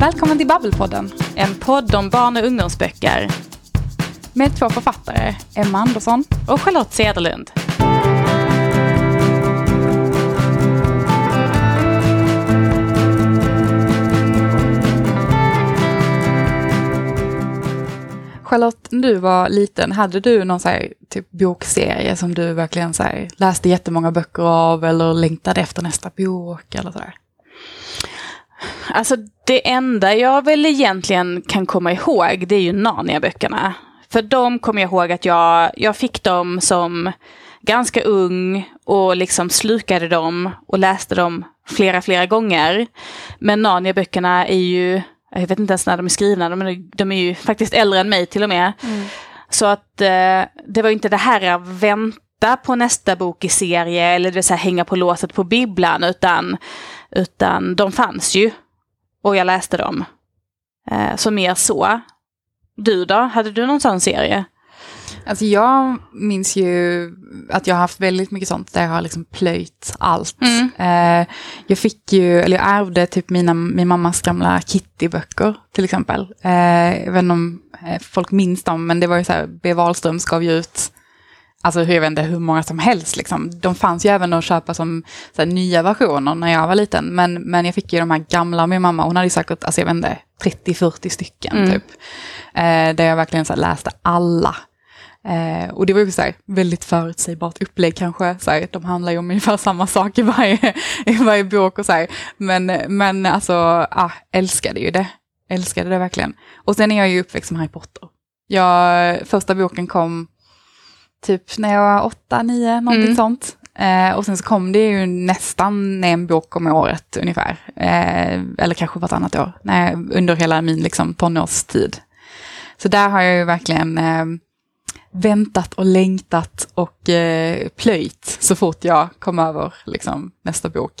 Välkommen till Babbelpodden. En podd om barn och ungdomsböcker. Med två författare, Emma Andersson och Charlotte Cederlund. Charlotte, när du var liten, hade du någon så här, typ bokserie som du verkligen så här, läste jättemånga böcker av eller längtade efter nästa bok eller sådär? Alltså det enda jag väl egentligen kan komma ihåg det är ju Narnia-böckerna. För de kommer jag ihåg att jag, jag fick dem som ganska ung och liksom slukade dem och läste dem flera, flera gånger. Men Narnia-böckerna är ju jag vet inte ens när de är skrivna, de, de är ju faktiskt äldre än mig till och med. Mm. Så att eh, det var inte det här att vänta på nästa bok i serie eller det så här, hänga på låset på bibblan utan, utan de fanns ju. Och jag läste dem. Eh, så mer så. Du då, hade du någon sån serie? Alltså jag minns ju att jag har haft väldigt mycket sånt där jag har liksom plöjt allt. Mm. Eh, jag fick ju, eller jag ärvde typ mina, min mammas gamla Kitty-böcker till exempel. Eh, jag vet inte om folk minns dem, men det var ju så här, B. Wahlströms gav ju ut Alltså jag vet inte hur många som helst. Liksom. De fanns ju även att köpa som här, nya versioner när jag var liten. Men, men jag fick ju de här gamla med mamma. Hon hade säkert, alltså jag vet inte, 30-40 stycken mm. typ. Eh, där jag verkligen så här, läste alla Eh, och det var ju så här, väldigt förutsägbart upplägg kanske. Så här, de handlar ju om ungefär samma sak i varje, i varje bok och så här. Men, men alltså, ah, älskade ju det. Älskade det verkligen. Och sen är jag ju uppväxt med Harry Potter. Jag, första boken kom typ när jag var åtta, nio, någonting mm. sånt. Eh, och sen så kom det ju nästan en bok om året ungefär. Eh, eller kanske vartannat år. Nej, under hela min liksom, tonårstid. Så där har jag ju verkligen eh, väntat och längtat och eh, plöjt så fort jag kom över liksom, nästa bok.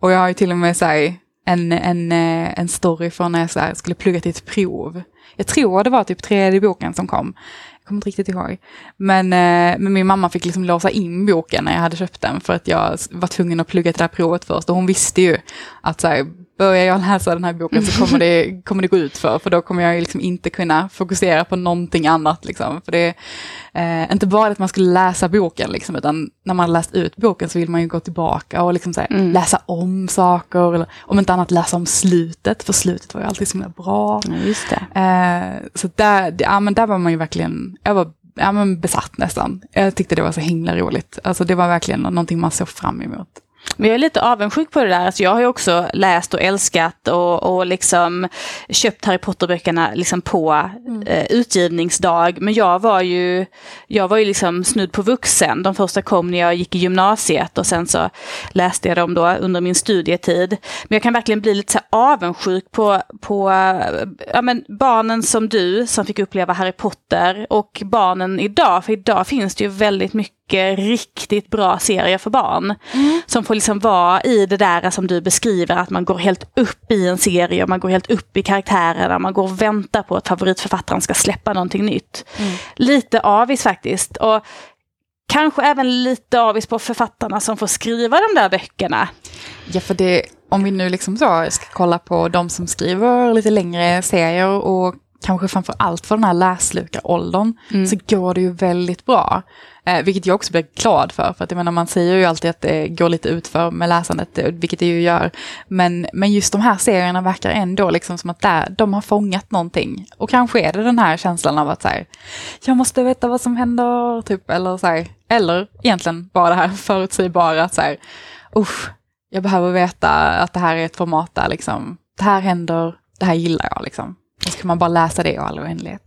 Och jag har ju till och med så här, en, en, eh, en story från när jag så här, skulle plugga till ett prov. Jag tror det var typ tredje boken som kom. Jag kommer inte riktigt ihåg. Men, eh, men min mamma fick liksom låsa in boken när jag hade köpt den för att jag var tvungen att plugga till det här provet först. Och hon visste ju att så här, börjar jag läsa den här boken så kommer det, kommer det gå ut för, för då kommer jag liksom inte kunna fokusera på någonting annat. Liksom. För det är eh, inte bara att man skulle läsa boken, liksom, utan när man läst ut boken så vill man ju gå tillbaka och liksom, här, mm. läsa om saker, eller om inte annat läsa om slutet, för slutet var ju alltid så himla bra. Ja, just det. Eh, så där, ja, men där var man ju verkligen, jag var ja, men besatt nästan. Jag tyckte det var så himla roligt. Alltså det var verkligen någonting man såg fram emot. Men jag är lite avundsjuk på det där. Alltså jag har ju också läst och älskat och, och liksom köpt Harry Potter-böckerna liksom på mm. eh, utgivningsdag. Men jag var ju, jag var ju liksom snudd på vuxen. De första kom när jag gick i gymnasiet och sen så läste jag dem då under min studietid. Men jag kan verkligen bli lite så avundsjuk på, på ja, men barnen som du som fick uppleva Harry Potter och barnen idag. För idag finns det ju väldigt mycket mycket riktigt bra serier för barn. Mm. Som får liksom vara i det där som du beskriver, att man går helt upp i en serie, och man går helt upp i karaktärerna, man går och väntar på att favoritförfattaren ska släppa någonting nytt. Mm. Lite avis faktiskt. Och kanske även lite avis på författarna som får skriva de där böckerna. Ja, för det, om vi nu liksom så ska kolla på de som skriver lite längre serier och kanske framför allt för den här läslukaråldern, mm. så går det ju väldigt bra. Eh, vilket jag också blir glad för, för att jag menar, man säger ju alltid att det går lite utför med läsandet, eh, vilket det ju gör. Men, men just de här serierna verkar ändå liksom som att där, de har fångat någonting. Och kanske är det den här känslan av att så här, jag måste veta vad som händer, typ, eller så här, eller egentligen bara det här förutsägbara, att så här, usch, jag behöver veta att det här är ett format där liksom, det här händer, det här gillar jag liksom. Så kan man bara läsa det i all oändlighet.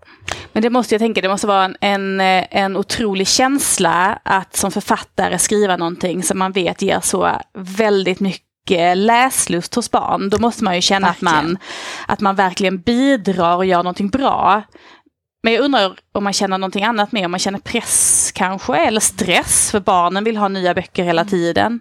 Men det måste jag tänka, det måste vara en, en, en otrolig känsla att som författare skriva någonting som man vet ger så väldigt mycket läslust hos barn. Då måste man ju känna att man, att man verkligen bidrar och gör någonting bra. Men jag undrar om man känner någonting annat med, om man känner press kanske, eller stress, för barnen vill ha nya böcker hela tiden.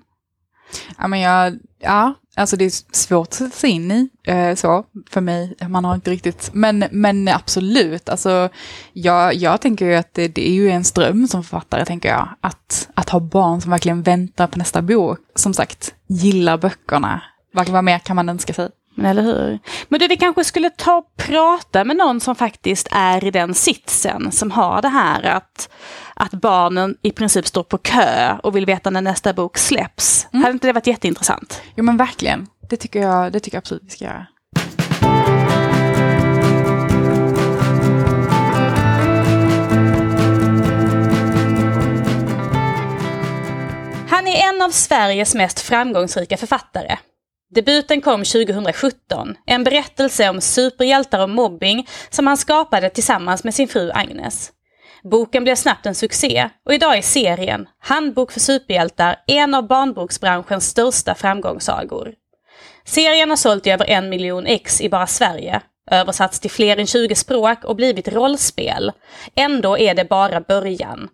Ja, men jag, ja, alltså det är svårt att sätta sig in i, eh, så, för mig. Man har inte riktigt, men, men absolut, alltså, jag, jag tänker ju att det, det, är ju en ström som författare, tänker jag, att, att ha barn som verkligen väntar på nästa bok. Som sagt, gillar böckerna. Vad mer kan man önska sig? Men eller hur? Men du, vi kanske skulle ta och prata med någon som faktiskt är i den sitsen, som har det här att, att barnen i princip står på kö och vill veta när nästa bok släpps. Mm. Hade inte det varit jätteintressant? Jo men verkligen. Det tycker jag, det tycker jag absolut vi ska göra. Han är en av Sveriges mest framgångsrika författare. Debuten kom 2017, en berättelse om superhjältar och mobbing som han skapade tillsammans med sin fru Agnes. Boken blev snabbt en succé och idag är serien Handbok för superhjältar en av barnboksbranschens största framgångssagor. Serien har sålt i över en miljon ex i bara Sverige, översatts till fler än 20 språk och blivit rollspel. Ändå är det bara början.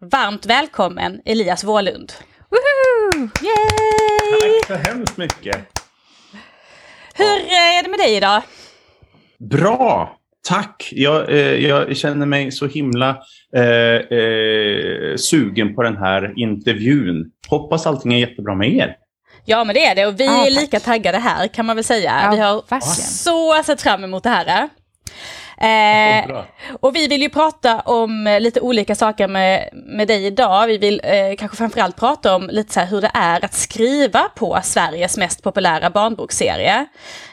Varmt välkommen Elias Wålund! Woohoo! Yay! Tack så hemskt mycket! Hur är det med dig idag? Bra! Tack! Jag, eh, jag känner mig så himla eh, eh, sugen på den här intervjun. Hoppas allting är jättebra med er. Ja men det är det och vi ah, är lika taggade här kan man väl säga. Ja, vi har verkligen. så sett fram emot det här. Eh, och vi vill ju prata om eh, lite olika saker med, med dig idag. Vi vill eh, kanske framförallt prata om lite så hur det är att skriva på Sveriges mest populära barnbokserie.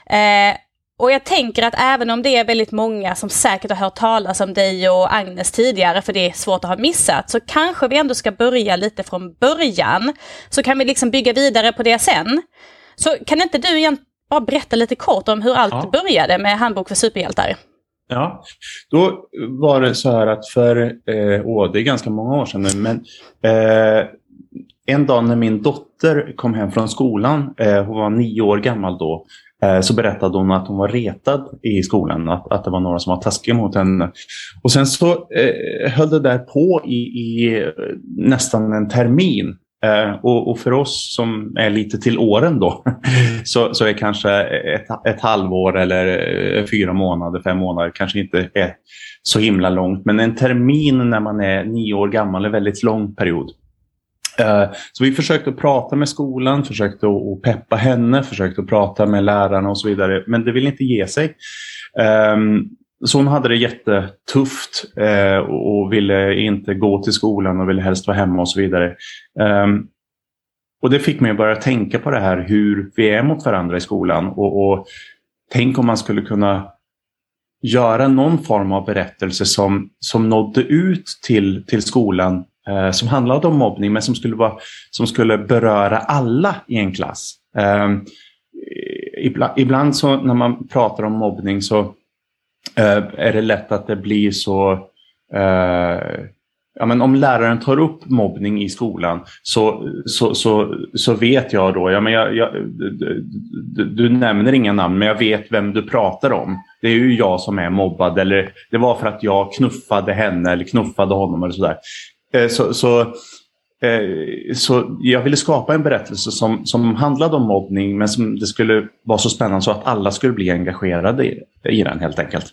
Eh, och jag tänker att även om det är väldigt många som säkert har hört talas om dig och Agnes tidigare, för det är svårt att ha missat, så kanske vi ändå ska börja lite från början. Så kan vi liksom bygga vidare på det sen. Så kan inte du igen bara berätta lite kort om hur allt ja. började med Handbok för superhjältar? Ja, då var det så här att för, eh, åh, det är ganska många år sedan nu, men eh, en dag när min dotter kom hem från skolan, eh, hon var nio år gammal då, eh, så berättade hon att hon var retad i skolan, att, att det var några som var taskiga mot henne. Och sen så eh, höll det där på i, i eh, nästan en termin. Eh, och, och, för oss som är lite till åren då så, så är kanske ett, ett halvår eller eh, fyra månader, fem månader kanske inte är så himla långt. Men en termin när man är nio år gammal är en väldigt lång period. Eh, så vi försökte att prata med skolan, försökte att peppa henne, försökte att prata med lärarna och så vidare. Men det vill inte ge sig. Så hon hade det jättetufft eh, och ville inte gå till skolan och ville helst vara hemma och så vidare. Um, och det fick mig att börja tänka på det här hur vi är mot varandra i skolan. Och, och tänk om man skulle kunna göra någon form av berättelse som, som nådde ut till, till skolan eh, som handlade om mobbning men som skulle, vara, som skulle beröra alla i en klass. Eh, ibland, ibland så när man pratar om mobbning så Eh, är det lätt att det blir så... Eh, ja, men om läraren tar upp mobbning i skolan så, så, så, så vet jag då, ja, men jag, jag du, du, nämner inga namn men jag vet vem du pratar om. Det är ju jag som är mobbad eller det var för att jag knuffade henne eller knuffade honom eller sådär. Eh, så, så, så jag ville skapa en berättelse som, som handlade om mobbning men som det skulle vara så spännande så att alla skulle bli engagerade i, i den helt enkelt.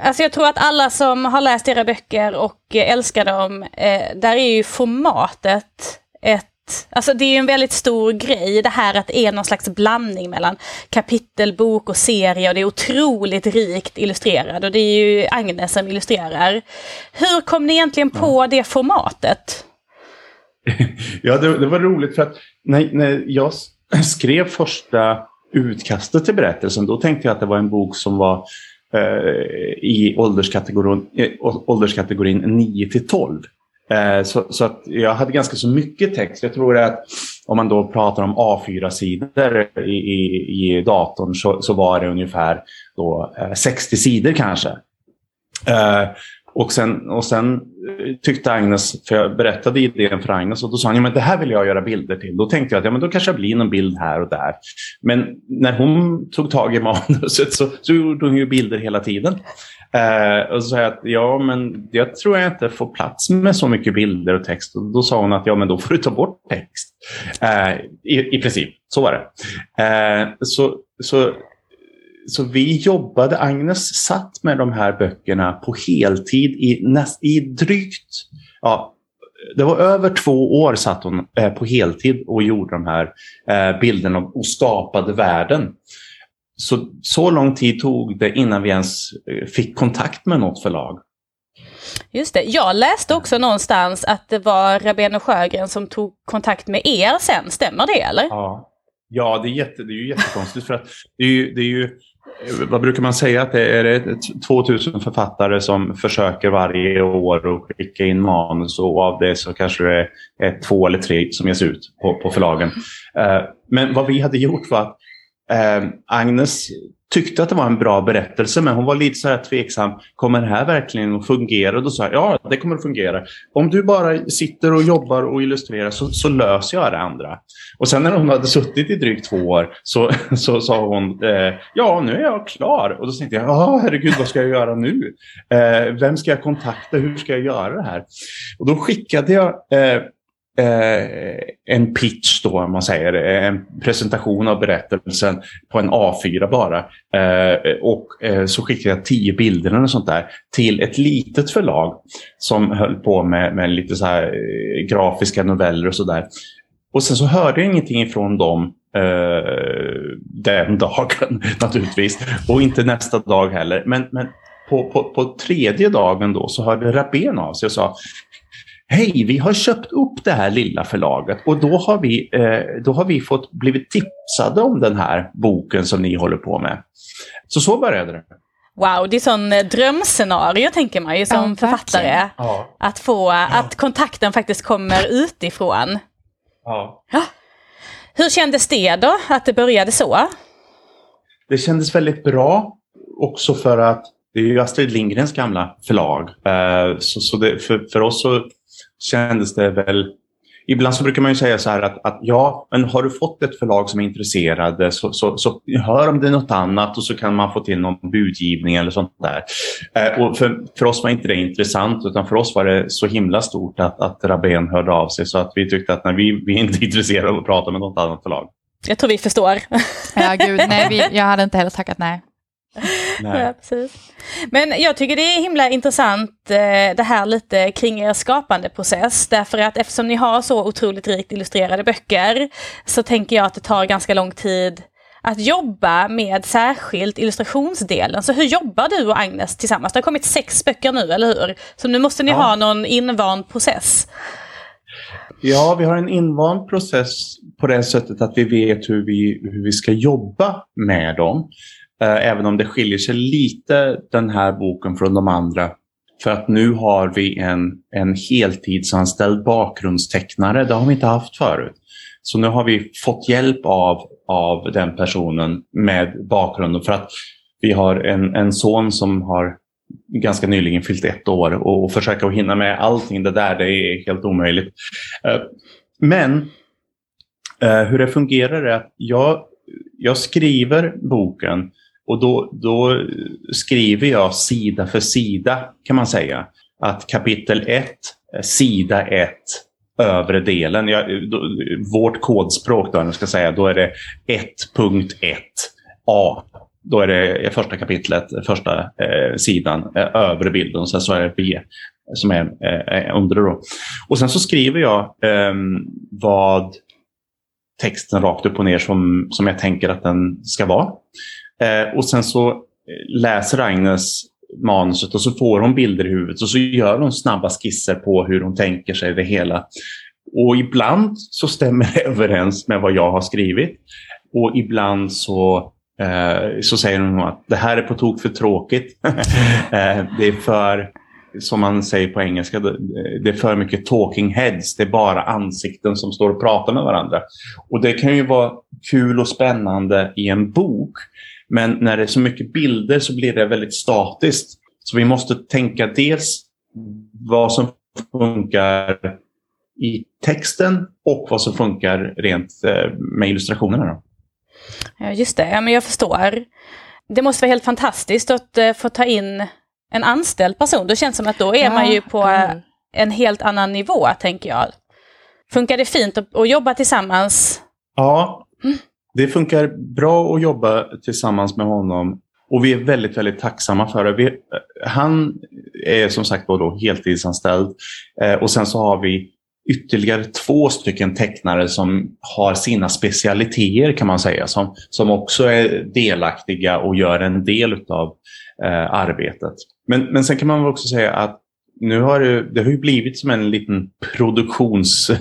Alltså jag tror att alla som har läst era böcker och älskar dem, eh, där är ju formatet ett Alltså det är en väldigt stor grej det här att det är någon slags blandning mellan kapitel, bok och serie och det är otroligt rikt illustrerat och det är ju Agnes som illustrerar. Hur kom ni egentligen på det formatet? Ja, det, det, var roligt för att när, när jag skrev första utkastet till berättelsen då tänkte jag att det var en bok som var Eh, i ålderskategorin, eh, ålderskategorin 9 till 12. Eh, så, så, att jag hade ganska så mycket text. Jag tror att om man då pratar om A4-sidor i, i, i datorn så, så, var det ungefär då, eh, 60 sidor kanske. Eh, och sen, och sen eh, tyckte Agnes, för jag berättade idén för Agnes och då sa hon, ja men det här vill jag göra bilder till. Då tänkte jag att ja, men då kanske jag blir någon bild här och där. Men när hon tog tag i manuset så, så gjorde hon ju bilder hela tiden. Eh, och så sa jag att ja, men jag tror jag inte får plats med så mycket bilder och text. Och då sa hon att ja, men då får du ta bort text. Eh, i, I princip, så var det. Eh, så, så så vi jobbade, Agnes satt med de här böckerna på heltid i, näst, i drygt, ja, det var över två år satt hon eh, på heltid och gjorde de här eh, bilderna och skapade världen. så, så lång tid tog det innan vi ens eh, fick kontakt med något förlag. Just det. Jag läste också någonstans att det var Rabén och Sjögren som tog kontakt med er sen. Stämmer det eller? Ja, ja det, är jätte, det är ju jättekonstigt. för att det är ju, det är ju vad brukar man säga? Att det är 2000 författare som försöker varje år att skicka in manus och av det så kanske det är två eller tre som ges ut på, på förlagen. Eh, men vad vi hade gjort var att eh, Agnes tyckte att det var en bra berättelse men hon var lite så här tveksam. Kommer det här verkligen att fungera? Och då sa jag ja, det kommer att fungera. Om du bara sitter och jobbar och illustrerar så, så löser jag det andra. Och sen när hon hade suttit i drygt två år så, så sa hon eh, ja, nu är jag klar. Och då tänkte jag, ja herregud, vad ska jag göra nu? Eh, vem ska jag kontakta? Hur ska jag göra det här? Och då skickade jag eh, Eh, en pitch då, om man säger, en presentation av berättelsen på en A4 bara. Eh, och eh, så skickade jag tio bilder eller sånt där till ett litet förlag som höll på med, med lite så här eh, grafiska noveller och sådär. Och sen så hörde jag ingenting ifrån dem eh, den dagen naturligtvis. Och inte nästa dag heller. Men, men på, på, på tredje dagen då så hörde Rabén av sig och sa Hej, vi har köpt upp det här lilla förlaget och då har vi, eh, då har vi fått blivit tipsade om den här boken som ni håller på med. Så så började det. Wow, det är sån eh, drömscenario tänker man ju som ja, författare. Ja. Att få, ja. att kontakten faktiskt kommer utifrån. Ja. Hur kändes det då, att det började så? Det kändes väldigt bra, också för att det är ju Astrid Lindgrens gamla förlag. Eh, så, så det, för, för oss så kändes det väl... Ibland så brukar man ju säga så här att, att ja, men har du fått ett förlag som är intresserade så, så, så hör om det är något annat och så kan man få till någon budgivning eller sånt där. Eh, och för, för oss var inte det intressant utan för oss var det så himla stort att, att Rabén hörde av sig så att vi tyckte att nej, vi, vi är inte intresserade av att prata med något annat förlag. Jag tror vi förstår. ja, gud, nej, vi, jag hade inte heller tackat nej. Ja, precis. Men jag tycker det är himla intressant eh, det här lite kring er skapande process. Därför att eftersom ni har så otroligt rikt illustrerade böcker så tänker jag att det tar ganska lång tid att jobba med särskilt illustrationsdelen. Så hur jobbar du och Agnes tillsammans? Det har kommit sex böcker nu, eller hur? Så nu måste ni ja. ha någon invand process. Ja, vi har en invand process på det sättet att vi vet hur vi, hur vi ska jobba med dem. Eh, även om det skiljer sig lite den här boken från de andra. För att nu har vi en, en heltidsanställd bakgrundstecknare. Det har vi inte haft förut. Så nu har vi fått hjälp av, av den personen med bakgrunden. För att vi har en, en son som har ganska nyligen fyllt ett år och, och försöka att hinna med allting det där, det är helt omöjligt. Eh, men eh, hur det fungerar är att jag, jag skriver boken och då, då skriver jag sida för sida kan man säga. Att kapitel 1, sida 1, övre delen. Jag, då, vårt kodspråk då, jag ska säga, då är det 1.1 A. Då är det första kapitlet, första eh, sidan, eh, övre bilden. Sen så är det B som är eh, eh under då. Och sen så skriver jag eh, vad texten rakt upp och ner som, som jag tänker att den ska vara. Eh, och sen så eh, läser Agnes manuset och så får hon bilder i huvudet och så gör hon snabba skisser på hur hon tänker sig det hela. Och ibland så stämmer det överens med vad jag har skrivit. Och ibland så, eh, så säger hon att det här är på tok för tråkigt. eh, det är för, som man säger på engelska, eh, det är för mycket talking heads. Det är bara ansikten som står och pratar med varandra. Och det kan ju vara kul och spännande i en bok. Men när det är så mycket bilder så blir det väldigt statiskt. Så vi måste tänka dels vad som funkar i texten och vad som funkar rent eh, med illustrationerna. Då. Ja, just det. Ja, men jag förstår. Det måste vara helt fantastiskt att uh, få ta in en anställd person. Det känns som att då är ja, man ju på mm. en helt annan nivå, tänker jag. Funkar det fint att, att jobba tillsammans? Ja, mm. Det funkar bra att jobba tillsammans med honom och vi är väldigt, väldigt tacksamma för det. Vi, eh, han är som sagt då heltidsanställd eh, och sen så har vi ytterligare två stycken tecknare som har sina specialiteter kan man säga, som, som också är delaktiga och gör en del av eh, arbetet. Men, men sen kan man också säga att nu har det, det har ju blivit som en liten produktions...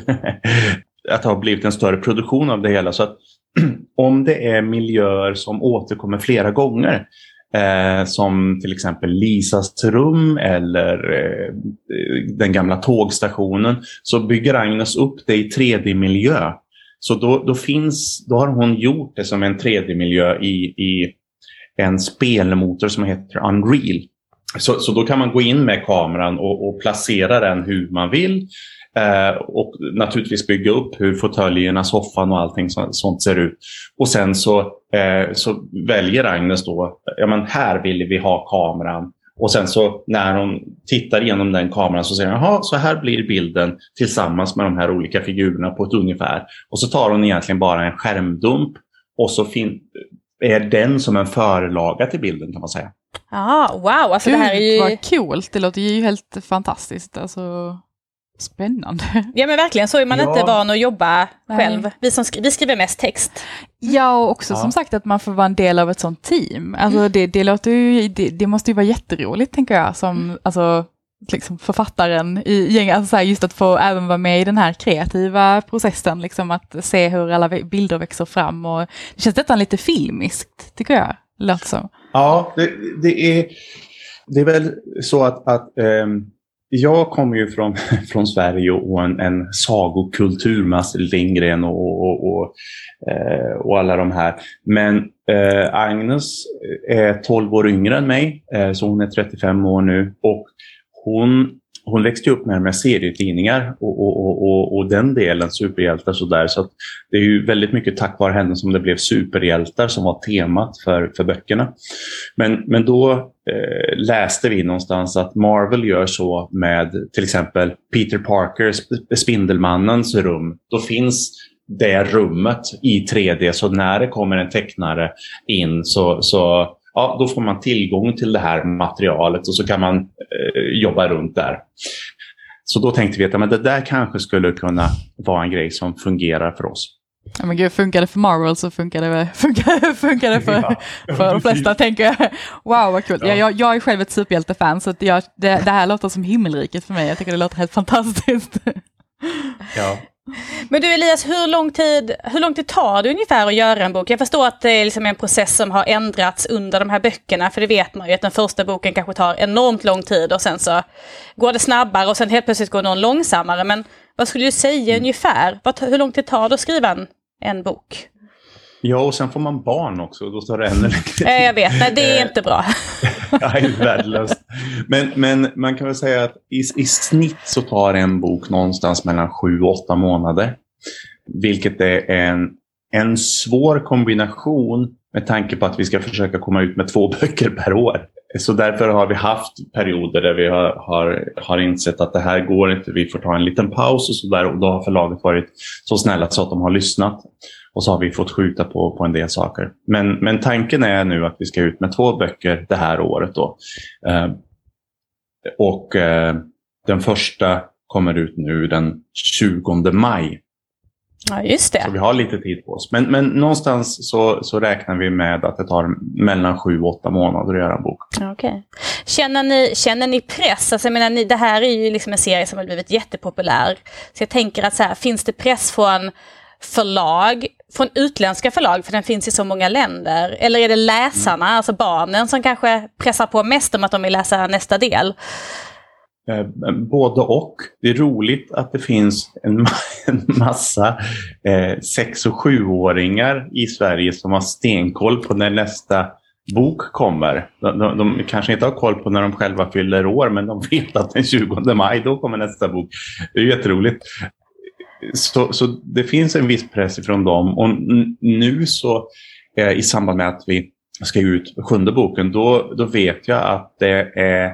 att det har blivit en större produktion av det hela. Så att om det är miljöer som återkommer flera gånger, eh, som till exempel Lisas rum eller eh, den gamla tågstationen, så bygger Agnes upp det i 3D-miljö. Så då, då, finns, då har hon gjort det som en 3D-miljö i, i en spelmotor som heter Unreal. Så, så då kan man gå in med kameran och, och placera den hur man vill. Eh, och naturligtvis bygga upp hur fåtöljerna, soffan och allting så, sånt ser ut. Och sen så, eh, så väljer Agnes då, ja men här vill vi ha kameran. Och sen så när hon tittar igenom den kameran så säger hon, jaha, så här blir bilden tillsammans med de här olika figurerna på ett ungefär. Och så tar hon egentligen bara en skärmdump och så är den som en förlaga till bilden kan man säga. Ja, wow, alltså Gud, det här är ju... vad coolt, det låter ju helt fantastiskt. Alltså, spännande. Ja men verkligen, så är man Ja. inte van att jobba Nej. själv. Vi, som skri- vi skriver mest text. Ja, och också Ja. som sagt att man får vara en del av ett sånt team. Alltså det, det låter ju, det, det måste ju vara jätteroligt tänker jag, som alltså, liksom författaren i gänget, alltså här, just att få även vara med i den här kreativa processen, liksom att se hur alla bilder växer fram och det känns nästan lite filmiskt, tycker jag, låter som. Ja, det, det, är, det är väl så att, att ehm, jag kommer ju från, från Sverige och en, en sagokultur med Astrid Lindgren och, och, och, eh, och alla de här. Men eh, Agnes eh, är 12 år yngre än mig, eh, så hon är 35 år nu. Och hon, hon växte upp med, med serietidningar och, och, och, och, och den delen, superhjältar sådär. Så att det är ju väldigt mycket tack vare henne som det blev superhjältar som var temat för, för böckerna. Men, men då eh, läste vi någonstans att Marvel gör så med till exempel Peter Parkers Spindelmannens rum. Då finns det rummet i 3D så när det kommer en tecknare in så, så ja, då får man tillgång till det här materialet och så kan man eh, jobba runt där. Så då tänkte vi att ja, men det där kanske skulle kunna vara en grej som fungerar för oss. Ja men gud, funkar det för Marvel så funkar det, funkar, funkar det för, Ja, för de flesta, tänker jag. Wow, vad kul. Ja. Ja. Jag, jag är själv ett superhjältefan, så jag, det, det här låter som himmelriket för mig. Jag tycker det låter helt fantastiskt. Ja. Men du Elias, hur lång, tid, hur lång tid tar det ungefär att göra en bok? Jag förstår att det är liksom en process som har ändrats under de här böckerna, för det vet man ju att den första boken kanske tar enormt lång tid och sen så går det snabbare och sen helt plötsligt går någon långsammare. Men vad skulle du säga ungefär? Vad, hur lång tid tar det att skriva en, en bok? Ja, och sen får man barn också och då tar det ännu längre tid. Jag vet, nej det är Eh, inte bra. Det är värdelöst. Men, men man kan väl säga att i, i snitt så tar en bok någonstans mellan sju och åtta månader. Vilket är en, en svår kombination med tanke på att vi ska försöka komma ut med två böcker per år. Så därför har vi haft perioder där vi har, har, har insett att det här går inte, vi får ta en liten paus och sådär. Och då har förlaget varit så snälla så att de har lyssnat. Och så har vi fått skjuta på, på en del saker. Men, men tanken är nu att vi ska ut med två böcker det här året. Då. Eh, och eh, den första kommer ut nu den 20 maj. Ja, just Så det. vi har lite tid på oss. Men, men någonstans så, så räknar vi med att det tar mellan sju och åtta månader att göra en bok. Okej. Känner, ni, känner ni press? Alltså, jag menar, ni, det här är ju liksom en serie som har blivit jättepopulär. Så jag tänker att så här, finns det press från förlag, från utländska förlag, för den finns i så många länder? Eller är det läsarna, alltså barnen, som kanske pressar på mest om att de vill läsa nästa del? Eh, både och. Det är roligt att det finns en, ma- en massa eh, sex och sjuåringar i Sverige som har stenkoll på när nästa bok kommer. De, de, de kanske inte har koll på när de själva fyller år, men de vet att den 20 maj, då kommer nästa bok. Det är jätteroligt. Så, så det finns en viss press ifrån dem. Och nu så eh, i samband med att vi ska ge ut sjunde boken, då, då vet jag att det är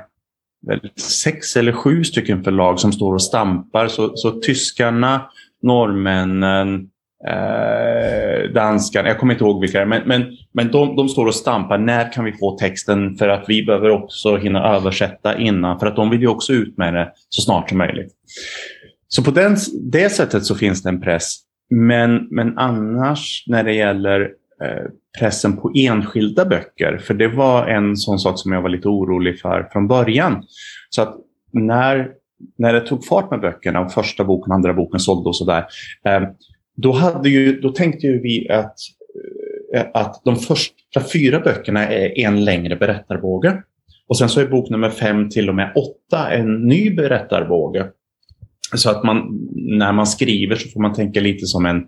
väl sex eller sju stycken förlag som står och stampar. Så, så tyskarna, norrmännen, eh, danskarna, jag kommer inte ihåg vilka det är, men, men, men de, de står och stampar. När kan vi få texten? För att vi behöver också hinna översätta innan. För att de vill ju också ut med det så snart som möjligt så på den, det sättet så finns det en press. Men, men annars när det gäller eh, pressen på enskilda böcker, för det var en sån sak som jag var lite orolig för från början. Så att när, när det tog fart med böckerna, och första boken, andra boken sålde och sådär, eh, då, hade ju, då tänkte ju vi att, eh, att de första fyra böckerna är en längre berättarbåge. Och sen så är bok nummer fem till och med åtta en ny berättarbåge. Så att man, när man skriver så får man tänka lite som en,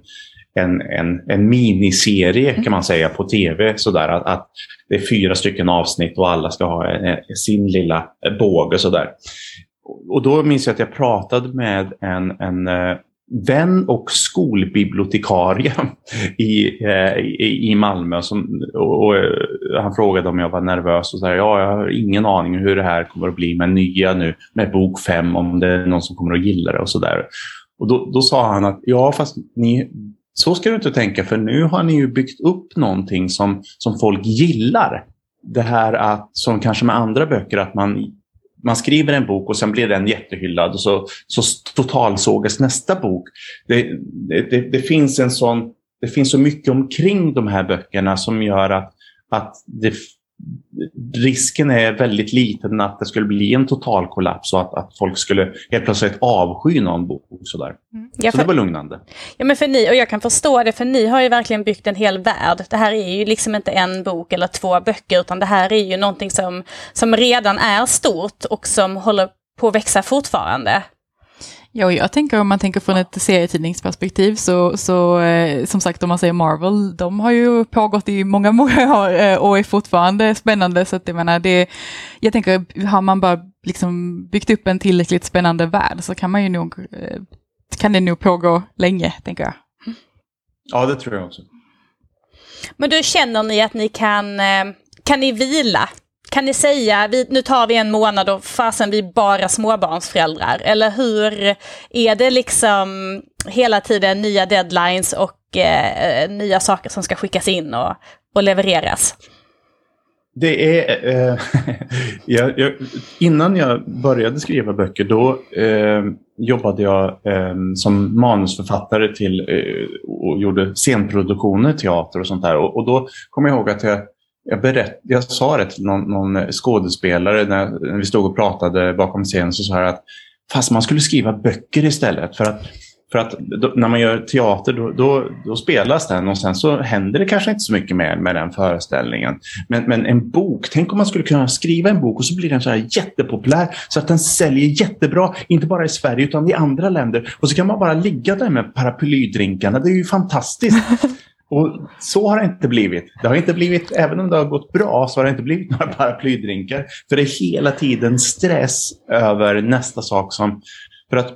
en, en, en miniserie kan man säga på tv. Sådär, att, att det är fyra stycken avsnitt och alla ska ha en, sin lilla eh, båge. Sådär. Och då minns jag att jag pratade med en, en eh, vän och skolbibliotekarie i, eh, i, i Malmö. Som, och, och, eh, han frågade om jag var nervös och sa ja, jag har ingen aning hur det här kommer att bli med nya nu med bok fem, om det är någon som kommer att gilla det och sådär. Och då, då sa han att ja, fast ni, så ska du inte tänka för nu har ni ju byggt upp någonting som, som folk gillar. Det här att, som kanske med andra böcker, att man man skriver en bok och sen blir den jättehyllad och så, så totalsågas nästa bok. Det, det, det, finns en sån, det finns så mycket omkring de här böckerna som gör att, att det, risken är väldigt liten att det skulle bli en total kollaps och att, att folk skulle helt plötsligt avsky någon bok. Sådär. Mm. Ja, för, så det var lugnande. Ja, men för ni, och jag kan förstå det, för ni har ju verkligen byggt en hel värld. Det här är ju liksom inte en bok eller två böcker, utan det här är ju någonting som, som redan är stort och som håller på att växa fortfarande. Ja, och jag tänker om man tänker från ett serietidningsperspektiv så, så eh, som sagt om man säger Marvel, de har ju pågått i många, många år eh, och är fortfarande spännande. Så att jag menar, det, jag tänker, har man bara liksom byggt upp en tillräckligt spännande värld så kan man ju nog, eh, kan det nog pågå länge, tänker jag. Ja, det tror jag också. Men då känner ni att ni kan, kan ni vila kan ni säga, vi, nu tar vi en månad och fasen vi är bara småbarnsföräldrar? Eller hur är det liksom hela tiden nya deadlines och eh, nya saker som ska skickas in och, och levereras? Det är... Eh, jag, jag, innan jag började skriva böcker då eh, jobbade jag eh, som manusförfattare till eh, och gjorde scenproduktioner, teater och sånt där. Och, och då kommer jag ihåg att jag jag, berätt, jag sa det till någon, någon skådespelare när, när, vi stod och pratade bakom scenen. Så sa jag att fast man skulle skriva böcker istället. För att, för att då, när man gör teater då, då, då, spelas den och sen så händer det kanske inte så mycket mer med den föreställningen. Men, men en bok, tänk om man skulle kunna skriva en bok och så blir den så här jättepopulär så att den säljer jättebra, inte bara i Sverige utan i andra länder. Och så kan man bara ligga där med paraplydrinkarna, det är ju fantastiskt. Och så har det inte blivit. Det har inte blivit, även om det har gått bra, så har det inte blivit några paraplydrinkar. För det är hela tiden stress över nästa sak som... För att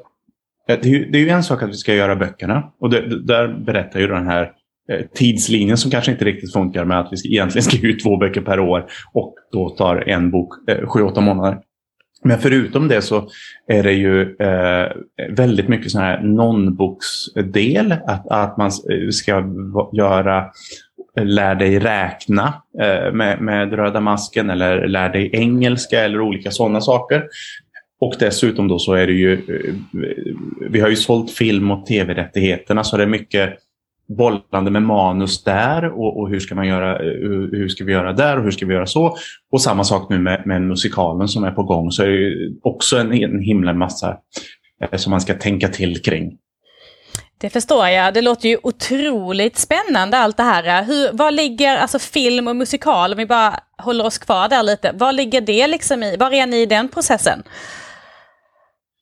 eh, det är, ju, en sak att vi ska göra böckerna. Och det, där berättar ju den här eh, tidslinjen som kanske inte riktigt funkar med att vi egentligen ska ut två böcker per år och då tar en bok eh, sju, åtta månader. Men förutom det så är det ju eh, väldigt mycket sån här non-boksdel. Att, att man eh, ska göra lär dig räkna eh, med, med röda masken eller lär dig engelska eller olika sådana saker. Och dessutom då så är det ju, eh, vi har ju sålt film och tv-rättigheterna så det är mycket bollande med manus där och, och, hur, ska man göra, hur, hur, ska vi göra där och hur ska vi göra så. Och samma sak nu med, med musikalen som är på gång så är det också en, en himla massa eh, som man ska tänka till kring. Det förstår jag. Det låter ju otroligt spännande allt det här. Hur, vad ligger, alltså film och musikal, om vi bara håller oss kvar där lite, vad ligger det liksom i? Var är ni i den processen?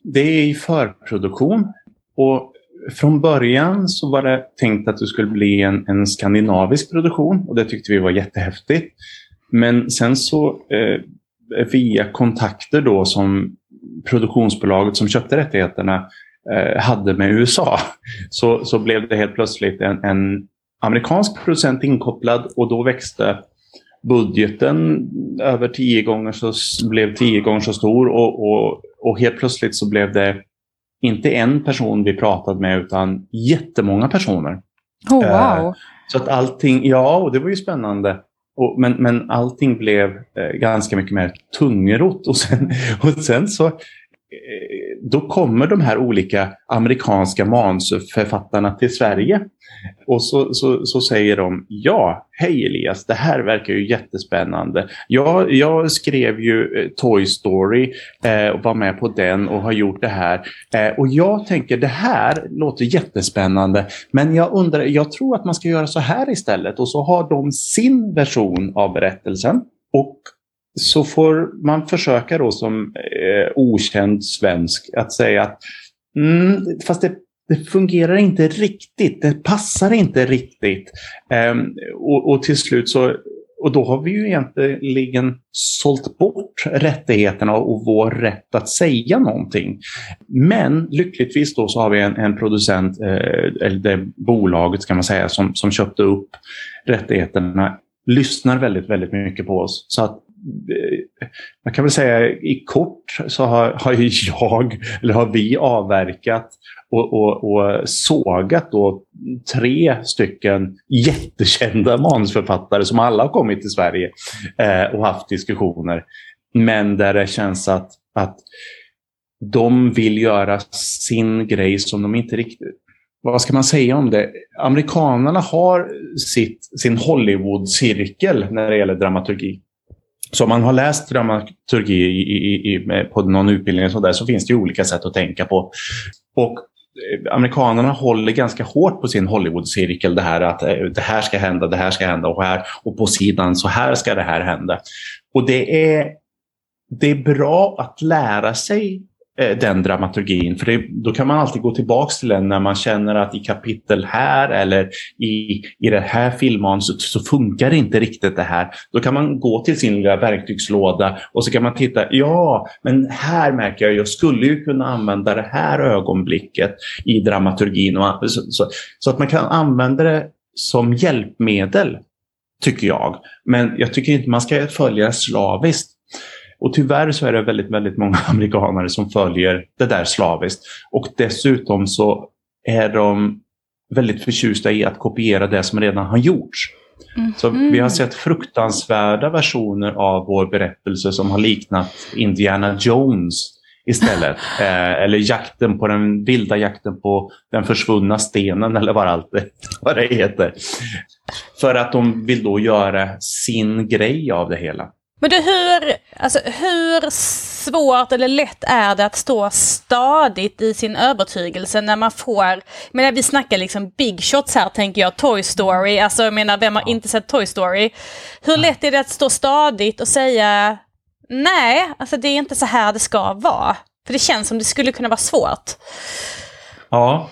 Det är i förproduktion. Och från början så var det tänkt att det skulle bli en, en skandinavisk produktion och det tyckte vi var jättehäftigt. Men sen så eh, via kontakter då som produktionsbolaget som köpte rättigheterna eh, hade med USA så, så blev det helt plötsligt en, en amerikansk producent inkopplad och då växte budgeten över tio gånger så blev tio gånger så stor och, och, och helt plötsligt så blev det inte en person vi pratade med utan jättemånga personer. Oh, wow. Så att allting, ja, och det var ju spännande. Och, men, men allting blev eh, ganska mycket mer tungrot. Och sen, och sen så då kommer de här olika amerikanska manusförfattarna till Sverige. Och så, så, så, säger de, ja, hej Elias, det här verkar ju jättespännande. Jag, jag skrev ju eh, Toy Story eh, och var med på den och har gjort det här. Eh, och jag tänker, det här låter jättespännande, men jag undrar, jag tror att man ska göra så här istället. Och så har de sin version av berättelsen. Och så får man försöka då som eh, okänd svensk att säga att mm, fast det, det, fungerar inte riktigt, det passar inte riktigt. Eh, och, och, till slut så, och då har vi ju egentligen sålt bort rättigheterna och vår rätt att säga någonting. Men lyckligtvis då så har vi en, en producent, eh, eller det bolaget ska man säga, som, som köpte upp rättigheterna lyssnar väldigt, väldigt mycket på oss. Så att man kan väl säga i kort så har, har jag, eller har vi avverkat och, och, och sågat då tre stycken jättekända manusförfattare som alla har kommit till Sverige eh, och haft diskussioner. Men där det känns att, att de vill göra sin grej som de inte riktigt vad ska man säga om det? Amerikanerna har sitt, sin Hollywood-cirkel när det gäller dramaturgi. Så om man har läst dramaturgi i, i, i, på någon utbildning så, där, så finns det olika sätt att tänka på. Och eh, amerikanerna håller ganska hårt på sin Hollywood-cirkel. Det här att eh, det här ska hända, det här ska hända och, här, och på sidan så här ska det här hända. Och det är, det är bra att lära sig Eh, den dramaturgin. För det, då kan man alltid gå tillbaka till den när man känner att i kapitel här eller i, i det här filmmanuset så funkar inte riktigt det här. Då kan man gå till sin lilla verktygslåda och så kan man titta. Ja, men här märker jag, jag skulle ju kunna använda det här ögonblicket i dramaturgin. Och, så, så, så att man kan använda det som hjälpmedel, tycker jag. Men jag tycker inte man ska följa slaviskt. Och tyvärr så är det väldigt, väldigt många amerikanare som följer det där slaviskt. Och dessutom så är de väldigt förtjusta i att kopiera det som redan har gjorts. Mm. Så vi har sett fruktansvärda versioner av vår berättelse som har liknat Indiana Jones istället. eh, eller jakten på den vilda jakten på den försvunna stenen eller vad, allt det, vad det heter. För att de vill då göra sin grej av det hela. Men du, hur, alltså, hur svårt eller lätt är det att stå stadigt i sin övertygelse när man får, menar vi snackar liksom big shots här tänker jag, Toy Story, alltså jag menar vem har inte sett Toy Story? Hur lätt är det att stå stadigt och säga nej, alltså det är inte så här det ska vara? För det känns som det skulle kunna vara svårt. Ja,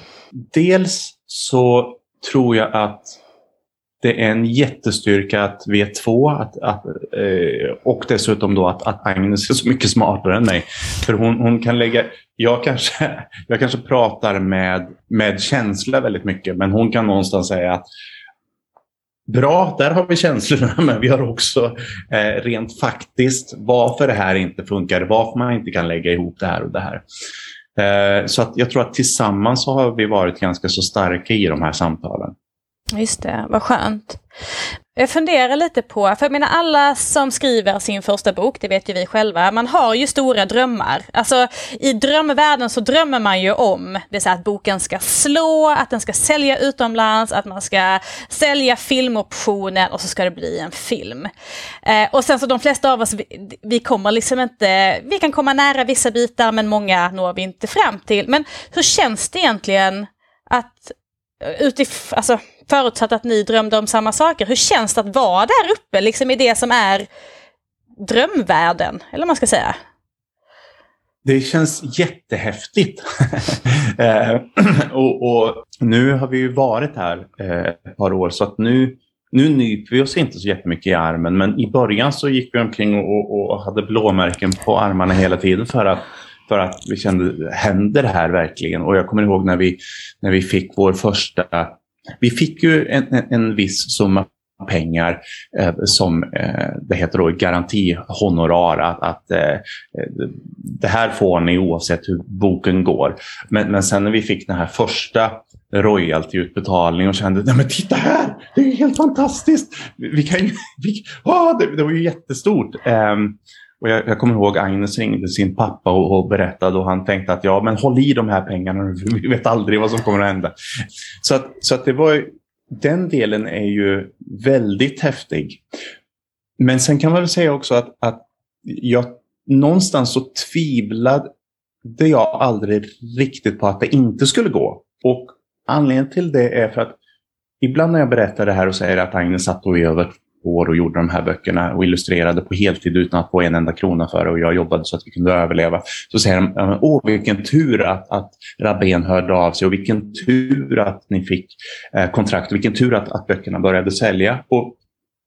dels så tror jag att det är en jättestyrka att vi är två att, att, eh, och dessutom då att, att Agnes är så mycket smartare än mig. För hon, hon kan lägga... Jag kanske, jag kanske pratar med, med känsla väldigt mycket men hon kan någonstans säga att Bra, där har vi känslorna, men vi har också eh, rent faktiskt varför det här inte funkar, varför man inte kan lägga ihop det här och det här. Eh, så att jag tror att tillsammans så har vi varit ganska så starka i de här samtalen. Just det, vad skönt. Jag funderar lite på, för jag menar alla som skriver sin första bok, det vet ju vi själva, man har ju stora drömmar. Alltså i drömvärlden så drömmer man ju om det så att boken ska slå, att den ska sälja utomlands, att man ska sälja filmoptionen och så ska det bli en film. Eh, och sen så de flesta av oss, vi, vi kommer liksom inte, vi kan komma nära vissa bitar men många når vi inte fram till. Men hur känns det egentligen att utifrån, alltså, förutsatt att ni drömde om samma saker, hur känns det att vara där uppe, liksom i det som är drömvärlden, eller vad man ska säga? Det känns jättehäftigt. eh, och, och, nu har vi ju varit här eh, ett par år så att nu, nu nyper vi oss inte så jättemycket i armen men i början så gick vi omkring och, och hade blåmärken på armarna hela tiden för att för att vi kände, händer det här verkligen? Och jag kommer ihåg när vi, när vi fick vår första vi fick ju en, en, en viss summa pengar eh, som eh, det heter då garantihonorar. Att, att eh, det här får ni oavsett hur boken går. Men, men sen när vi fick den här första royaltyutbetalningen och kände nej men titta här, det är helt fantastiskt. Vi kan vi, oh, det, det var ju jättestort. Ehm, och jag, jag kommer ihåg Agnes ringde sin pappa och, och, berättade och han tänkte att ja, men håll i de här pengarna nu, vi vet aldrig vad som kommer att hända. Så att, så att det var den delen är ju väldigt häftig. Men sen kan man väl säga också att, att jag någonstans så tvivlade jag aldrig riktigt på att det inte skulle gå. Och anledningen till det är för att ibland när jag berättar det här och säger att Agnes satt och över år och gjorde de här böckerna och illustrerade på heltid utan att få en enda krona för det och jag jobbade så att vi kunde överleva. Så säger de, åh vilken tur att, att Rabén hörde av sig och vilken tur att ni fick eh, kontrakt och vilken tur att, att böckerna började sälja. Och,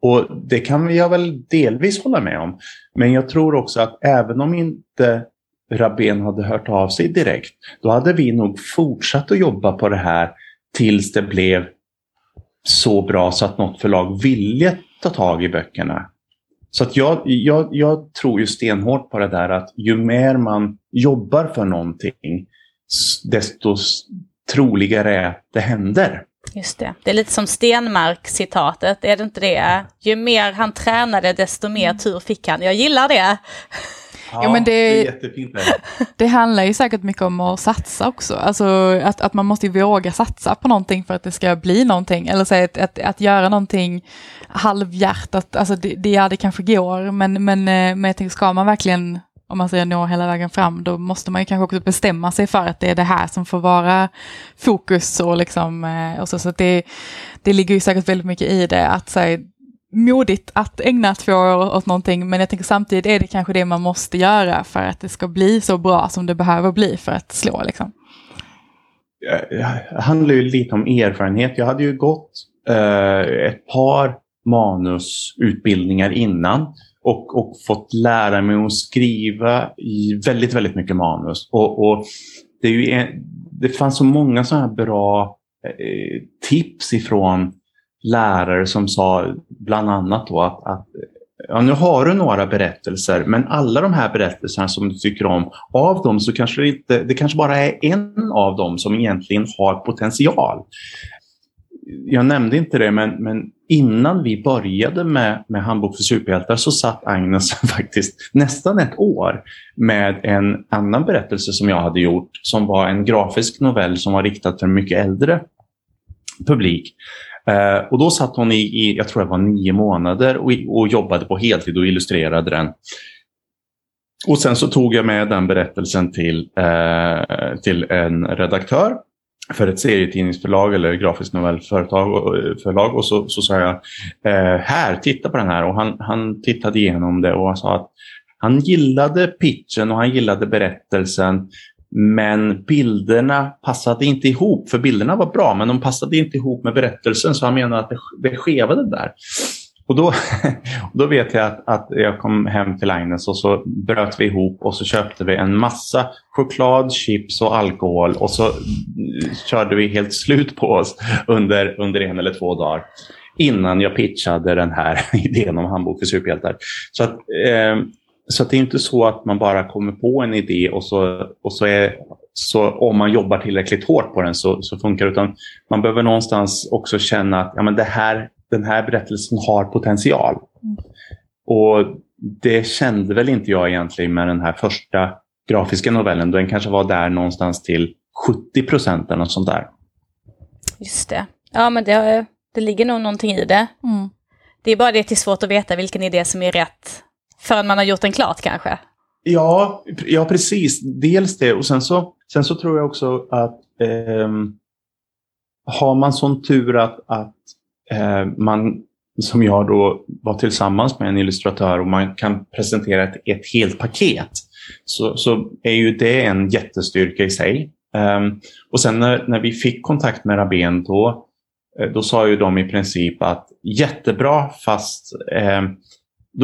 och det kan jag väl delvis hålla med om. Men jag tror också att även om inte Rabén hade hört av sig direkt, då hade vi nog fortsatt att jobba på det här tills det blev så bra så att något förlag ville ta tag i böckerna. Så att jag, jag, jag tror ju stenhårt på det där att ju mer man jobbar för någonting, desto troligare är att det händer. Just det. Det är lite som Stenmark-citatet, är det inte det? Ju mer han tränade, desto mer tur fick han. Jag gillar det. Ja, ja men det, det är jättefint. Det. handlar ju säkert mycket om att satsa också. Alltså att, att man måste våga satsa på någonting för att det ska bli någonting. Eller så att, att, att göra någonting halvhjärtat, alltså det, det, ja, det kanske går, men, men, eh, men jag tänker, ska man verkligen om man säger nå hela vägen fram, då måste man ju kanske också bestämma sig för att det är det här som får vara fokus och liksom, eh, och så, så det, det ligger ju säkert väldigt mycket i det, att säga, modigt att ägna två år åt någonting, men jag tänker samtidigt är det kanske det man måste göra för att det ska bli så bra som det behöver bli för att slå. Liksom. Det handlar ju lite om erfarenhet. Jag hade ju gått eh, ett par manusutbildningar innan och, och fått lära mig att skriva i väldigt, väldigt mycket manus. Och, och det, är ju en, det fanns så många sådana här bra eh, tips ifrån lärare som sa bland annat då att, att ja, nu har du några berättelser, men alla de här berättelserna som du tycker om, av dem så kanske det, inte, det kanske bara är en av dem som egentligen har potential. Jag nämnde inte det, men, men innan vi började med, med Handbok för superhjältar så satt Agnes faktiskt nästan ett år med en annan berättelse som jag hade gjort, som var en grafisk novell som var riktad till en mycket äldre publik. Eh, och då satt hon i, i, jag tror det var nio månader och, och jobbade på heltid och illustrerade den. Och sen så tog jag med den berättelsen till, eh, till en redaktör för ett serietidningsförlag eller grafiskt novellföretag och, förlag. Och så, så sa jag eh, här, titta på den här. Och han, han tittade igenom det och han sa att han gillade pitchen och han gillade berättelsen men bilderna passade inte ihop, för bilderna var bra, men de passade inte ihop med berättelsen, så han menade att det, det skevade där. Och då, då vet jag att, att jag kom hem till Agnes och så bröt vi ihop och så köpte vi en massa choklad, chips och alkohol och så körde vi helt slut på oss under, under en eller två dagar innan jag pitchade den här idén om handbok för superhjältar. Så att, eh, så det är inte så att man bara kommer på en idé och så, och så är så om man jobbar tillräckligt hårt på den så, så funkar det. Utan man behöver någonstans också känna att ja, men det här, den här berättelsen har potential. Mm. Och det kände väl inte jag egentligen med den här första grafiska novellen. Den kanske var där någonstans till 70 procent eller något sånt där. Just det. Ja, men det, det ligger nog någonting i det. Mm. Det är bara det att det är svårt att veta vilken idé som är rätt förrän man har gjort den klart kanske? Ja, ja precis. Dels det och sen så, sen så tror jag också att eh, har man sån tur att, att eh, man, som jag då var tillsammans med en illustratör och man kan presentera ett, ett helt paket, så, så är ju det en jättestyrka i sig. Eh, och sen när, när vi fick kontakt med Rabén då, eh, då sa ju de i princip att jättebra fast eh,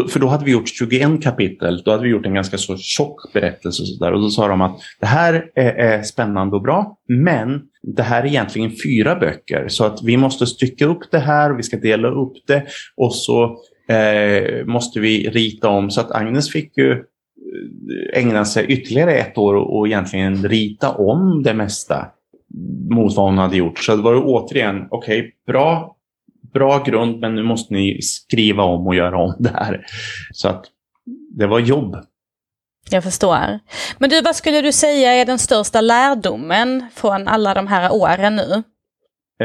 för då hade vi gjort 21 kapitel. Då hade vi gjort en ganska så tjock berättelse. Och, så där. och då sa de att det här är, är, spännande och bra, men det här är egentligen fyra böcker. Så att vi måste stycka upp det här, vi ska dela upp det och så eh, måste vi rita om. Så att Agnes fick ju eh, ägna sig ytterligare ett år och, och egentligen rita om det mesta mot vad hon hade gjort. Så det var återigen, okej, okay, bra bra grund men nu måste ni skriva om och göra om det här. Så att det var jobb. Jag förstår. Men du, vad skulle du säga är den största lärdomen från alla de här åren nu?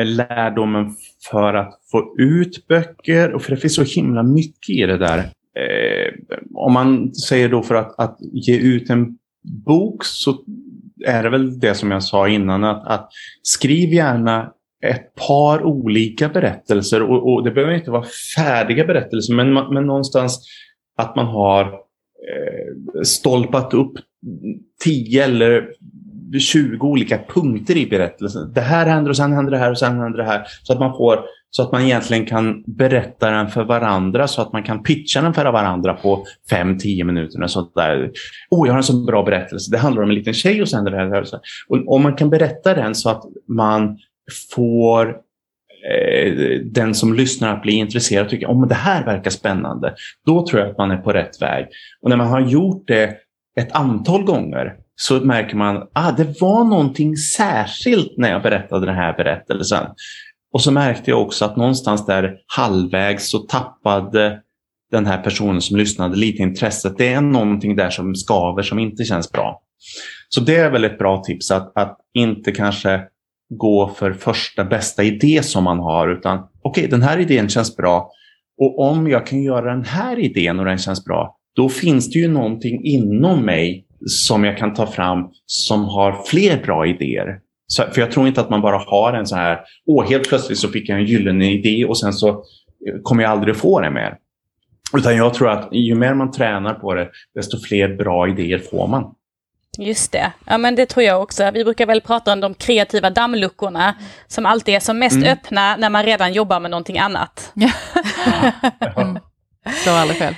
Lärdomen för att få ut böcker, och för det finns så himla mycket i det där. Eh, om man säger då för att, att ge ut en bok så är det väl det som jag sa innan, att, att skriv gärna ett par olika berättelser och, och, det behöver inte vara färdiga berättelser men, men någonstans att man har eh, stolpat upp 10 eller 20 olika punkter i berättelsen. Det här händer och sen händer det här och sen händer det här. Så att man får så att man egentligen kan berätta den för varandra så att man kan pitcha den för varandra på 5-10 minuter. Och sånt där. Oh, jag har en så bra berättelse. Det handlar om en liten tjej och sen det här. Och om man kan berätta den så att man får eh, den som lyssnar att bli intresserad och tycker att oh, det här verkar spännande. Då tror jag att man är på rätt väg. Och när man har gjort det ett antal gånger så märker man att ah, det var någonting särskilt när jag berättade den här berättelsen. Och så märkte jag också att någonstans där halvvägs så tappade den här personen som lyssnade lite intresset. Det är någonting där som skaver som inte känns bra. Så det är väl ett bra tips att, att inte kanske gå för första bästa idé som man har utan okej, okay, den här idén känns bra och om jag kan göra den här idén och den känns bra, då finns det ju någonting inom mig som jag kan ta fram som har fler bra idéer. Så, för jag tror inte att man bara har en så här, åh, helt plötsligt så fick jag en gyllene idé och sen så eh, kommer jag aldrig få det mer. Utan jag tror att ju mer man tränar på det, desto fler bra idéer får man. Just det. Ja men det tror jag också. Vi brukar väl prata om de kreativa dammluckorna som alltid är som mest mm. öppna när man redan jobbar med någonting annat. Ja. mm. Så aldrig fel.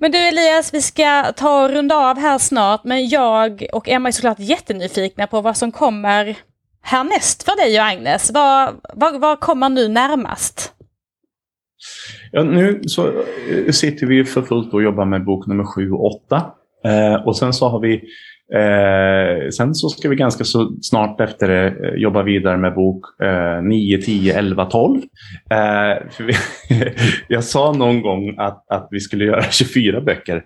Men du Elias, vi ska ta och runda av här snart. Men jag och Emma är såklart jättenyfikna på vad som kommer härnäst för dig och Agnes. Vad, vad, vad kommer nu närmast? Ja, nu så eh, sitter vi för fullt och jobbar med bok nummer sju och åtta. Eh, och sen så har vi Eh, sen så ska vi ganska så snart efter det eh, jobba vidare med bok eh, 9, 10, 11, 12. Eh, vi, jag sa någon gång att, att vi skulle göra 24 böcker.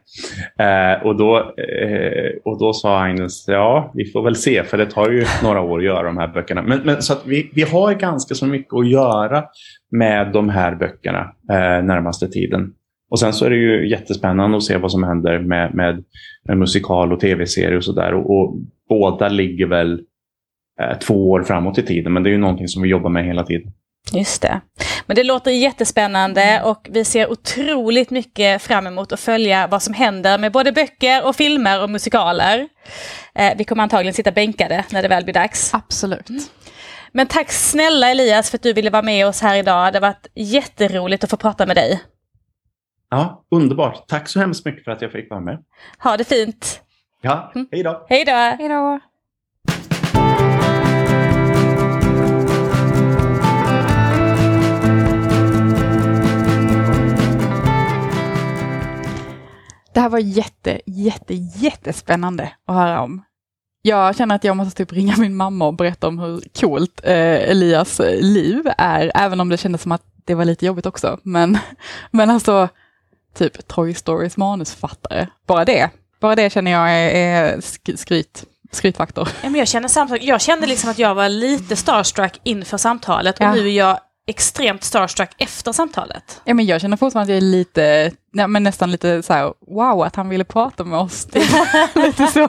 Eh, och, då, eh, och då sa Agnes, ja vi får väl se för det tar ju några år att göra de här böckerna. Men, men så att vi, vi har ganska så mycket att göra med de här böckerna eh, närmaste tiden. Och sen så är det ju jättespännande att se vad som händer med, med, med musikal och tv-serie och sådär. Och, och, båda ligger väl eh, två år framåt i tiden, men det är ju någonting som vi jobbar med hela tiden. Just det. Men det låter jättespännande och vi ser otroligt mycket fram emot att följa vad som händer med både böcker och filmer och musikaler. Eh, vi kommer antagligen sitta bänkade när det väl blir dags. Absolut. Mm. Men tack snälla Elias för att du ville vara med oss här idag. Det har varit jätteroligt att få prata med dig. Ja, underbart. Tack så hemskt mycket för att jag fick vara med. Ha det fint. Ja, mm. hej då. Hej då. Hej då. Det här var jätte, jätte, jättespännande att höra om. Jag känner att jag måste typ ringa min mamma och berätta om hur coolt eh, Elias liv är, även om det kändes som att det var lite jobbigt också. Men, men alltså, typ Toy Storys manusförfattare. Bara det, bara det känner jag är, är skryt, skrytfaktor. Ja, men jag, känner samtidigt, jag kände liksom att jag var lite starstruck inför samtalet och ja. nu är jag extremt starstruck efter samtalet. Ja, men jag känner fortfarande att jag är lite, ja, men nästan lite så här, wow, att han ville prata med oss. lite så.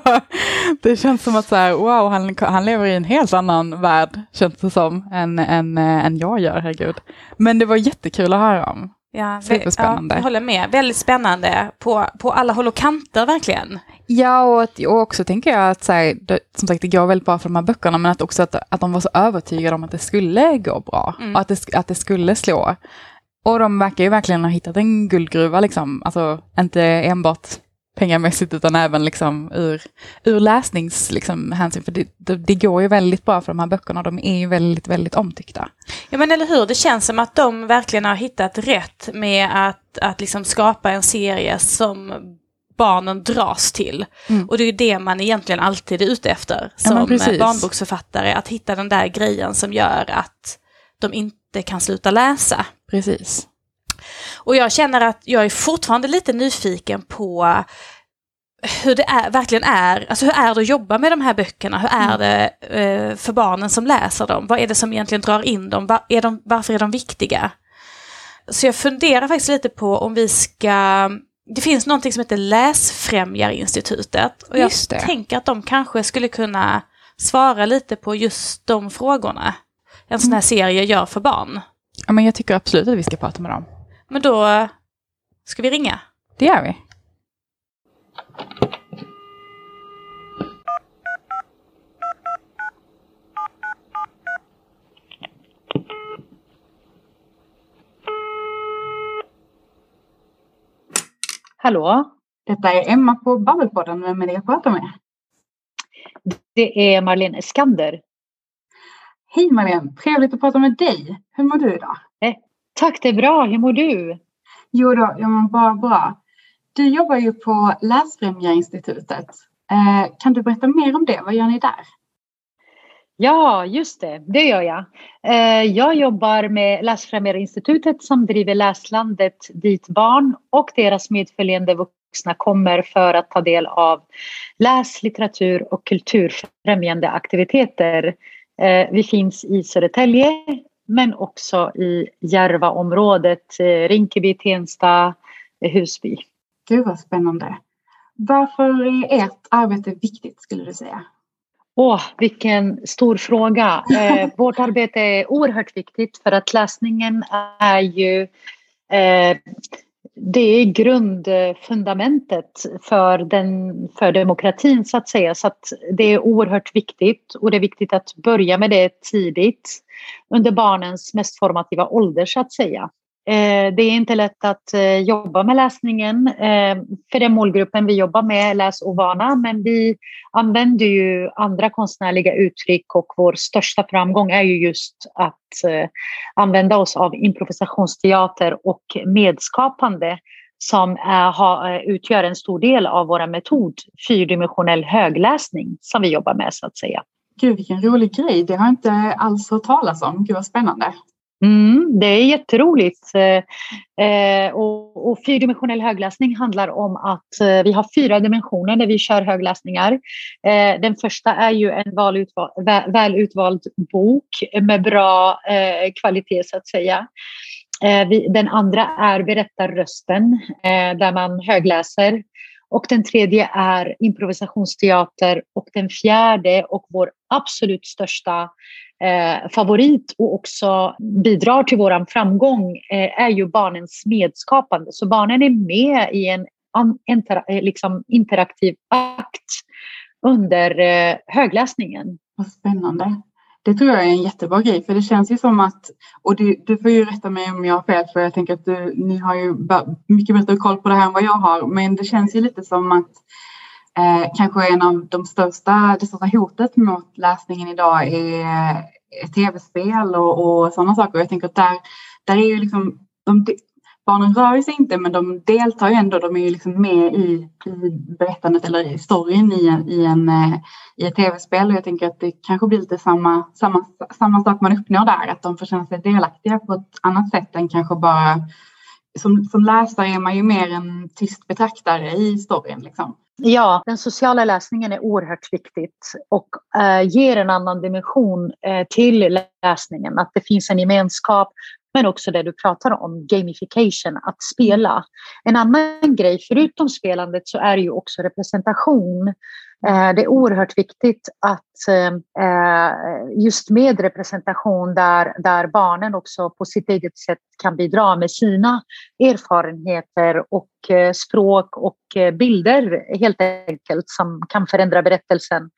Det känns som att så här, wow, han, han lever i en helt annan värld, känns det som, än, än, än jag gör, herregud. Men det var jättekul att höra om. Ja, Superspännande. Ja, jag håller med. Väldigt spännande på, på alla håll och kanter verkligen. Ja, och, och också tänker jag att så här, det, som sagt, det går väldigt bra för de här böckerna, men att också att, att de var så övertygade om att det skulle gå bra, mm. och att det, att det skulle slå. Och de verkar ju verkligen ha hittat en guldgruva, liksom. alltså inte enbart pengamässigt utan även liksom ur, ur läsningshänsyn. Liksom, för det, det, det, går ju väldigt bra för de här böckerna, de är ju väldigt, väldigt omtyckta. Ja men eller hur, det känns som att de verkligen har hittat rätt med att, att liksom skapa en serie som barnen dras till. Mm. Och det är det man egentligen alltid är ute efter som ja, barnboksförfattare, att hitta den där grejen som gör att de inte kan sluta läsa. Precis. Och jag känner att jag är fortfarande lite nyfiken på hur det är, verkligen är, alltså hur är det att jobba med de här böckerna? Hur är mm. det eh, för barnen som läser dem? Vad är det som egentligen drar in dem? Var, är de varför är de viktiga? Så jag funderar faktiskt lite på om vi ska det finns någonting som heter Läsfrämjarinstitutet. Och jag tänker att de kanske skulle kunna svara lite på just de frågorna. En sån här mm. serie gör för barn. Ja, men jag tycker absolut att vi ska prata med dem. Men då ska vi ringa. Det gör vi. Hallå? Detta är Emma på Babbelpodden. Vem är det jag pratar med? Det är Marlene Skander. Hej Marlene! Trevligt att prata med dig. Hur mår du idag? Tack, det är bra. Hur mår du? Jo då, jag mår bara bra. Du jobbar ju på Läsfrämjarinstitutet. Eh, kan du berätta mer om det? Vad gör ni där? Ja, just det. Det gör jag. Eh, jag jobbar med Läsfrämjarinstitutet som driver Läslandet dit barn och deras medföljande vuxna kommer för att ta del av läs-, litteratur och kulturfrämjande aktiviteter. Eh, vi finns i Södertälje men också i Järvaområdet, eh, Rinkeby, Tensta, Husby. Gud vad spännande. Varför är ert arbete viktigt skulle du säga? Åh, vilken stor fråga. Eh, vårt arbete är oerhört viktigt för att läsningen är ju eh, det är grundfundamentet för, den, för demokratin så att säga. Så att det är oerhört viktigt och det är viktigt att börja med det tidigt under barnens mest formativa ålder så att säga. Eh, det är inte lätt att eh, jobba med läsningen eh, för den målgruppen vi jobbar med, läsovana, men vi använder ju andra konstnärliga uttryck och vår största framgång är ju just att eh, använda oss av improvisationsteater och medskapande som eh, eh, utgör en stor del av vår metod fyrdimensionell högläsning som vi jobbar med så att säga. Gud vilken rolig grej, det har jag inte alls hört talas om. Gud vad spännande. Mm, det är jätteroligt. Eh, eh, och, och fyrdimensionell högläsning handlar om att eh, vi har fyra dimensioner när vi kör högläsningar. Eh, den första är ju en välutvald väl utvald bok med bra eh, kvalitet så att säga. Eh, vi, den andra är berättarrösten eh, där man högläser. Och den tredje är improvisationsteater och den fjärde och vår absolut största eh, favorit och också bidrar till vår framgång eh, är ju barnens medskapande. Så barnen är med i en inter, eh, liksom interaktiv akt under eh, högläsningen. Vad spännande. Det tror jag är en jättebra grej, för det känns ju som att, och du, du får ju rätta mig om jag har fel, för jag tänker att du, ni har ju mycket bättre koll på det här än vad jag har, men det känns ju lite som att eh, kanske en av de största, det största hotet mot läsningen idag är tv-spel och, och sådana saker. Jag tänker att där, där är ju liksom, de, barnen rör sig inte men de deltar ju ändå, de är ju liksom med i, i berättandet eller i storyn i, en, i, en, eh, i ett tv-spel och jag tänker att det kanske blir lite samma, samma, samma sak man uppnår där, att de får känna sig delaktiga på ett annat sätt än kanske bara som, som läsare är man ju mer en tyst betraktare i storyn. Liksom. Ja, den sociala läsningen är oerhört viktigt och eh, ger en annan dimension eh, till läsningen. Att det finns en gemenskap, men också det du pratar om, gamification, att spela. En annan grej, förutom spelandet, så är det ju också representation. Eh, det är oerhört viktigt att eh, eh, just med representation där, där barnen också på sitt eget sätt kan bidra med sina erfarenheter och språk och bilder helt enkelt som kan förändra berättelsen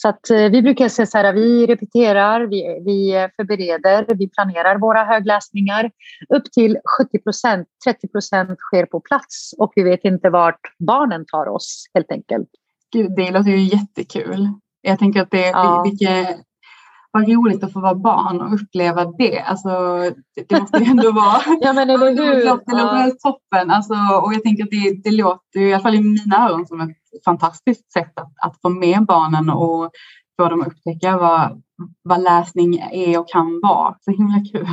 så att eh, vi brukar säga så här, vi repeterar, vi, vi förbereder, vi planerar våra högläsningar. Upp till 70 procent, 30 procent sker på plats och vi vet inte vart barnen tar oss helt enkelt. Gud, det låter ju jättekul. Jag tänker att det, ja. vilket, vad roligt att få vara barn och uppleva det. Alltså, det, det måste ju ändå vara... ja, men eller hur? Det låter toppen. Alltså, och jag tänker att det, det låter, i alla fall i mina öron, som ett fantastiskt sätt att, att få med barnen och få dem att upptäcka vad, vad läsning är och kan vara. Så himla kul.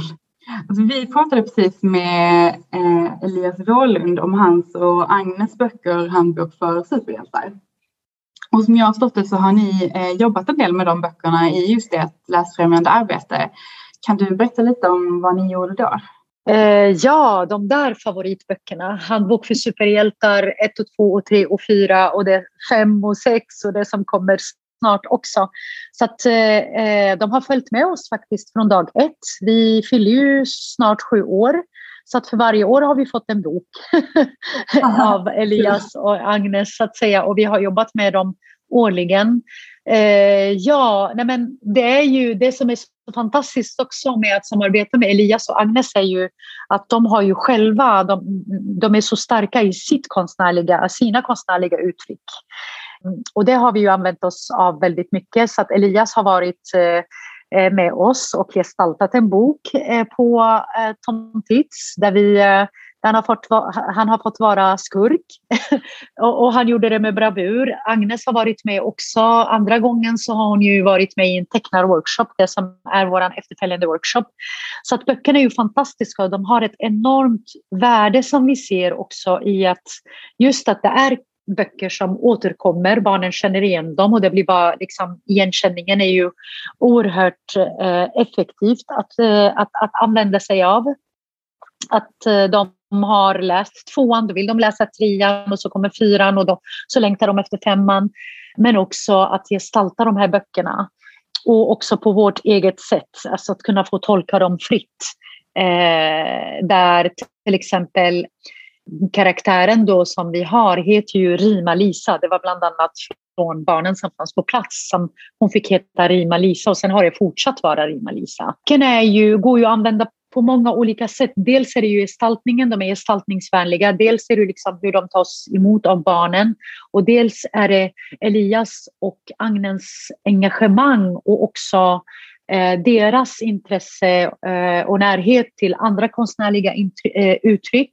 Alltså, vi pratade precis med eh, Elias Rålund om hans och Agnes böcker Handbok för superhjältar. Och som jag har förstått det så har ni eh, jobbat en del med de böckerna i just det läsfrämjande arbete. Kan du berätta lite om vad ni gjorde då? Eh, ja, de där favoritböckerna. Handbok för superhjältar 1 och 2 och 3 och 4 och det 5 och 6 och det som kommer snart också. Så att eh, eh, de har följt med oss faktiskt från dag ett. Vi fyller ju snart sju år. Så att för varje år har vi fått en bok av Elias och Agnes så att säga och vi har jobbat med dem årligen. Eh, ja, nej men det är ju det som är så fantastiskt också med att samarbeta med Elias och Agnes är ju att de har ju själva, de, de är så starka i sitt konstnärliga, sina konstnärliga uttryck. Och det har vi ju använt oss av väldigt mycket så att Elias har varit eh, Eh, med oss och gestaltat en bok eh, på eh, Tom Tits där vi han har fått, han har fått vara skurk och, och, han gjorde det med bravur. Agnes har varit med också. Andra gången så har hon ju varit med i en tecknarworkshop, det som är vår efterföljande workshop. Så att böckerna är ju fantastiska och de har ett enormt värde som vi ser också i att just att det är böcker som återkommer, barnen känner igen dem och det blir bara liksom, igenkänningen är ju oerhört eh, effektivt att, eh, att, att använda sig av. Att eh, de har läst tvåan, då vill de läsa trean och så kommer fyran och då, så längtar de efter femman. Men också att gestalta de här böckerna. Och också på vårt eget sätt, alltså att kunna få tolka dem fritt. Eh, där till exempel karaktären då som vi har heter ju Rima-Lisa. Det var bland annat från barnen som fanns på plats som hon fick heta Rima-Lisa och sen har det fortsatt vara Rima-Lisa. Den är ju, går ju att använda på många olika sätt. Dels är det ju gestaltningen, de är gestaltningsvänliga. Dels är det liksom hur de tas emot av barnen. Och dels är det Elias och Agnens engagemang och också eh, deras intresse eh, och närhet till andra konstnärliga eh, uttryck.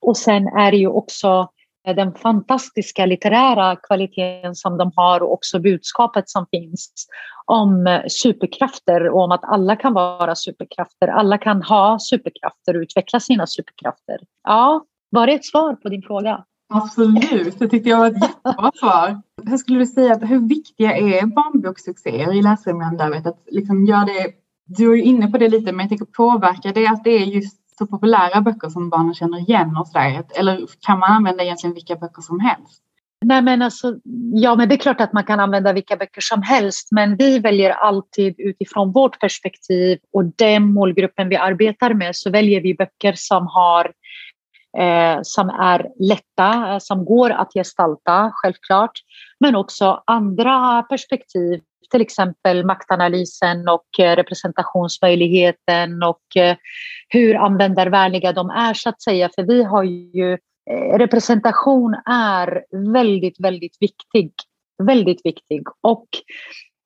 Och sen är det ju också eh, den fantastiska litterära kvaliteten som de har och också budskapet som finns om eh, superkrafter och om att alla kan vara superkrafter. Alla kan ha superkrafter och utveckla sina superkrafter. Ja, var det ett svar på din fråga? Absolut, det tyckte jag var ett jättebra svar. Hur skulle du säga, hur viktiga är barnbokssuccéer i läsfrämjandearbetet? Liksom gör det, du är ju inne på det lite, men jag tänker påverkar det att det är just så populära böcker som barnen känner igen och sådär? Eller kan man använda egentligen vilka böcker som helst? Nej, men alltså, ja, men det är klart att man kan använda vilka böcker som helst, men vi väljer alltid utifrån vårt perspektiv och den målgruppen vi arbetar med så väljer vi böcker som har eh, som är lätta, eh, som går att gestalta, självklart, men också andra perspektiv till exempel maktanalysen och eh, representationsmöjligheten och eh, hur användarvänliga de är så att säga. För vi har ju eh, representation är väldigt, väldigt viktig. Väldigt viktig. Och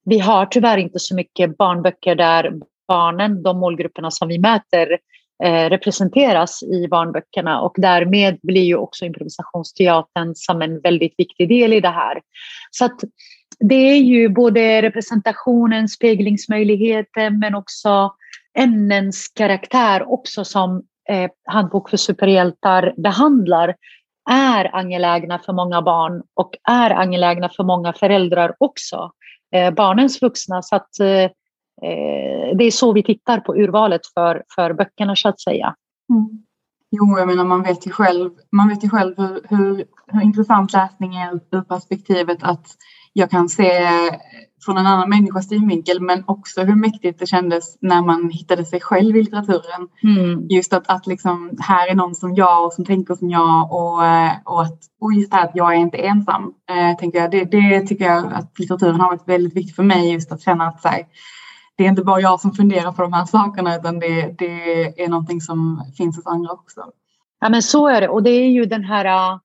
vi har tyvärr inte så mycket barnböcker där barnen, de målgrupperna som vi mäter, representeras i barnböckerna och därmed blir ju också improvisationsteatern som en väldigt viktig del i det här. Så att det är ju både representationen, speglingsmöjligheten men också ämnens karaktär också som eh, Handbok för superhjältar behandlar är angelägna för många barn och är angelägna för många föräldrar också. Eh, barnens vuxna. Så att, eh, eh det är så vi tittar på urvalet för, för böckerna så att säga. Mm. Jo, jag menar man vet ju själv, man vet ju själv hur, hur, hur intressant läsning är ur perspektivet att jag kan se från en annan människas synvinkel men också hur mäktigt det kändes när man hittade sig själv i litteraturen. Mm. Just att, att liksom, här är någon som jag och som tänker som jag och, och, att, och just det här att jag är inte ensam. Eh, tänker jag. Det, det tycker jag att litteraturen har varit väldigt viktigt för mig just att känna att så här, det är inte bara jag som funderar på de här sakerna utan det, det är någonting som finns hos andra också. Ja men så är det och det är ju den här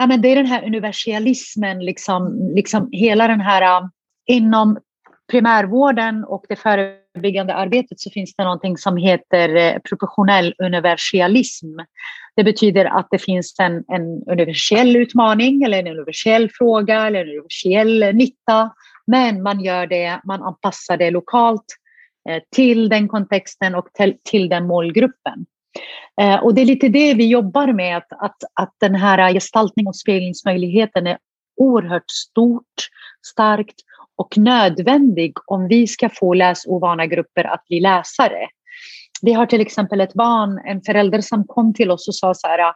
ja, men det är den här universalismen, liksom, liksom hela den här äh, inom primärvården och det förebyggande arbetet så finns det någonting som heter eh, proportionell universalism. Det betyder att det finns en, en universell utmaning eller en universell fråga eller en universell nytta. Men man gör det, man anpassar det lokalt eh, till den kontexten och till, till den målgruppen. Eh, och det är lite det vi jobbar med, att, att, att den här gestaltning och speglingsmöjligheten är oerhört stort, starkt och nödvändig om vi ska få läsovana grupper att bli läsare. Vi har till exempel ett barn, en förälder som kom till oss och sa så här,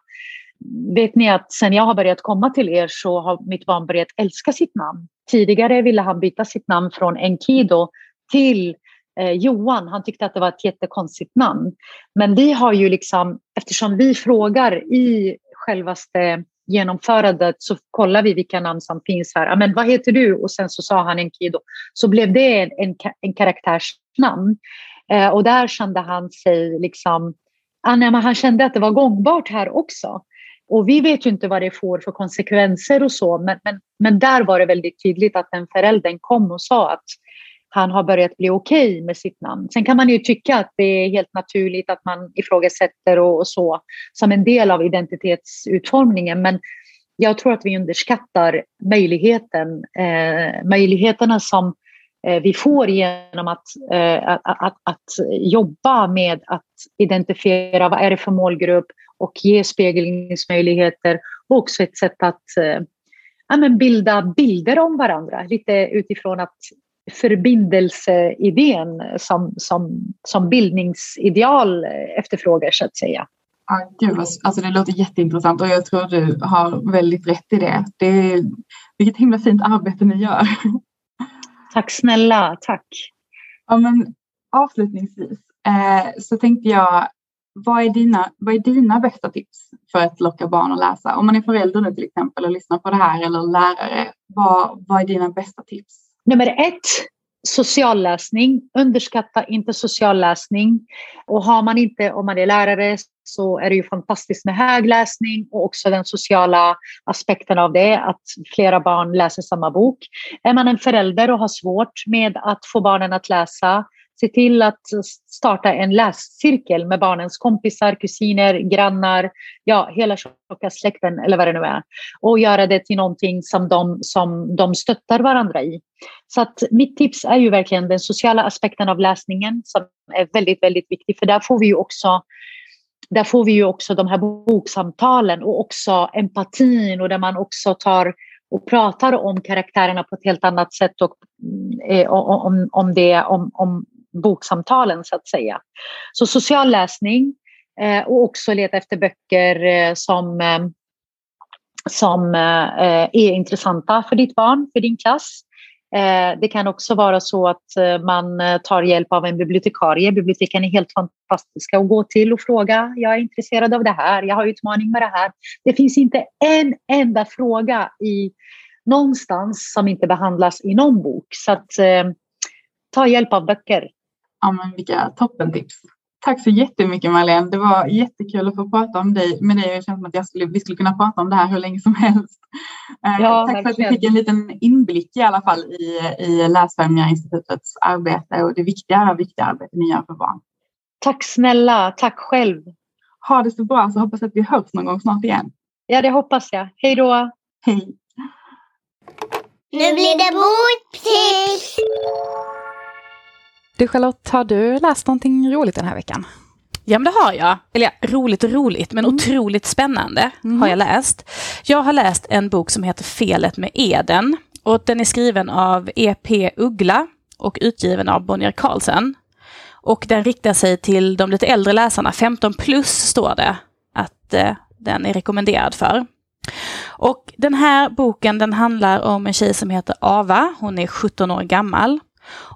vet ni att sen jag har börjat komma till er så har mitt barn börjat älska sitt namn. Tidigare ville han byta sitt namn från Enkido till eh, Johan. Han tyckte att det var ett jättekonstigt namn. Men vi har ju liksom, eftersom vi frågar i självaste genomförandet så kollar vi vilka namn som finns här. Ah, men vad heter du? Och sen så sa han Enkido. Så blev det en, en, en karaktärsnamn. Eh, och där kände han sig liksom, ah, nej, men han kände att det var gångbart här också. Och vi vet ju inte vad det får för konsekvenser och så, men, men, men där var det väldigt tydligt att den föräldern kom och sa att han har börjat bli okej okay med sitt namn. Sen kan man ju tycka att det är helt naturligt att man ifrågasätter och, och så som en del av identitetsutformningen, men jag tror att vi underskattar möjligheten, eh, möjligheterna som eh, vi får genom att, eh, att, att, att, jobba med att identifiera vad är det för målgrupp och ge speglingsmöjligheter och också ett sätt att eh, ja, men bilda bilder om varandra lite utifrån att förbindelseidén som, som, som bildningsideal efterfrågar så att säga. Ja, gud, alltså det låter jätteintressant och jag tror du har väldigt rätt i det. det är, vilket himla fint arbete ni gör. Tack snälla, tack. Ja, men avslutningsvis eh, så tänkte jag, vad är, dina, vad är dina bästa tips för att locka barn att läsa? Om man är förälder nu till exempel och lyssnar på det här eller lärare, vad, vad är dina bästa tips? Nummer ett, socialläsning. Underskatta inte socialläsning. Och har man inte, om man är lärare, så är det ju fantastiskt med högläsning och också den sociala aspekten av det, att flera barn läser samma bok. Är man en förälder och har svårt med att få barnen att läsa, se till att starta en läscirkel med barnens kompisar, kusiner, grannar, ja, hela tjocka släkten eller vad det nu är. Och göra det till någonting som de, som de stöttar varandra i. Så att mitt tips är ju verkligen den sociala aspekten av läsningen som är väldigt, väldigt viktig. För där får vi ju också där får vi ju också de här boksamtalen och också empatin och där man också tar och pratar om karaktärerna på ett helt annat sätt och mm, eh, om, om, det, om, om boksamtalen så att säga. Så social läsning eh, och också leta efter böcker eh, som, eh, som eh, är intressanta för ditt barn, för din klass. Eh, det kan också vara så att eh, man eh, tar hjälp av en bibliotekarie. Biblioteken är helt fantastiska att gå till och fråga. Jag är intresserad av det här, jag har utmaning med det här. Det finns inte en enda fråga i någonstans som inte behandlas i någon bok. Så att, ta hjälp av böcker. Ja, men vilka toppentips. Tack så jättemycket Marlene. Det var jättekul att få prata om dig, med dig. Jag känner som att jag skulle, vi skulle kunna prata om det här hur länge som helst. Eh, ja, Tack för att vi fick en liten inblick i alla fall i, i Läsfrämjarinstitutets arbete och det viktiga, viktiga arbete ni gör för barn. Tack snälla. Tack själv. Ha det så bra så hoppas att vi hörs någon gång snart igen. Ja, det hoppas jag. Hej då. Hej. Nu blir det boktips! Du Charlotte, har du läst någonting roligt den här veckan? Ja men det har jag. Eller ja, roligt och roligt men mm. otroligt spännande mm. har jag läst. Jag har läst en bok som heter Felet med Eden. Och den är skriven av E.P. Uggla och utgiven av Bonnier Carlsen. Och den riktar sig till de lite äldre läsarna, 15 plus står det att eh, den är rekommenderad för. Och den här boken den handlar om en tjej som heter Ava, hon är 17 år gammal.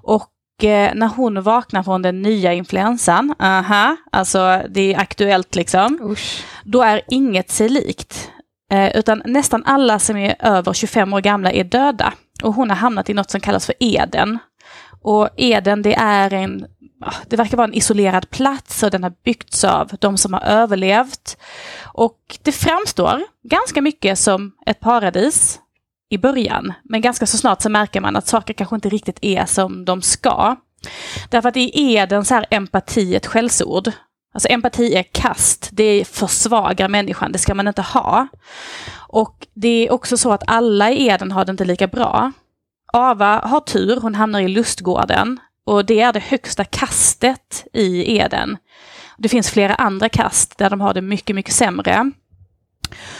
Och när hon vaknar från den nya influensan, aha, alltså det är aktuellt liksom, Usch. då är inget sig likt. Eh, utan nästan alla som är över 25 år gamla är döda. Och hon har hamnat i något som kallas för Eden. Och Eden det är en, det verkar vara en isolerad plats och den har byggts av de som har överlevt. Och det framstår ganska mycket som ett paradis i början. Men ganska så snart så märker man att saker kanske inte riktigt är som de ska. Därför att i Eden så är empati ett skällsord. Alltså empati är kast, det försvagar människan, det ska man inte ha. Och det är också så att alla i Eden har det inte lika bra. Ava har tur, hon hamnar i lustgården. Och det är det högsta kastet i Eden. Det finns flera andra kast där de har det mycket, mycket sämre.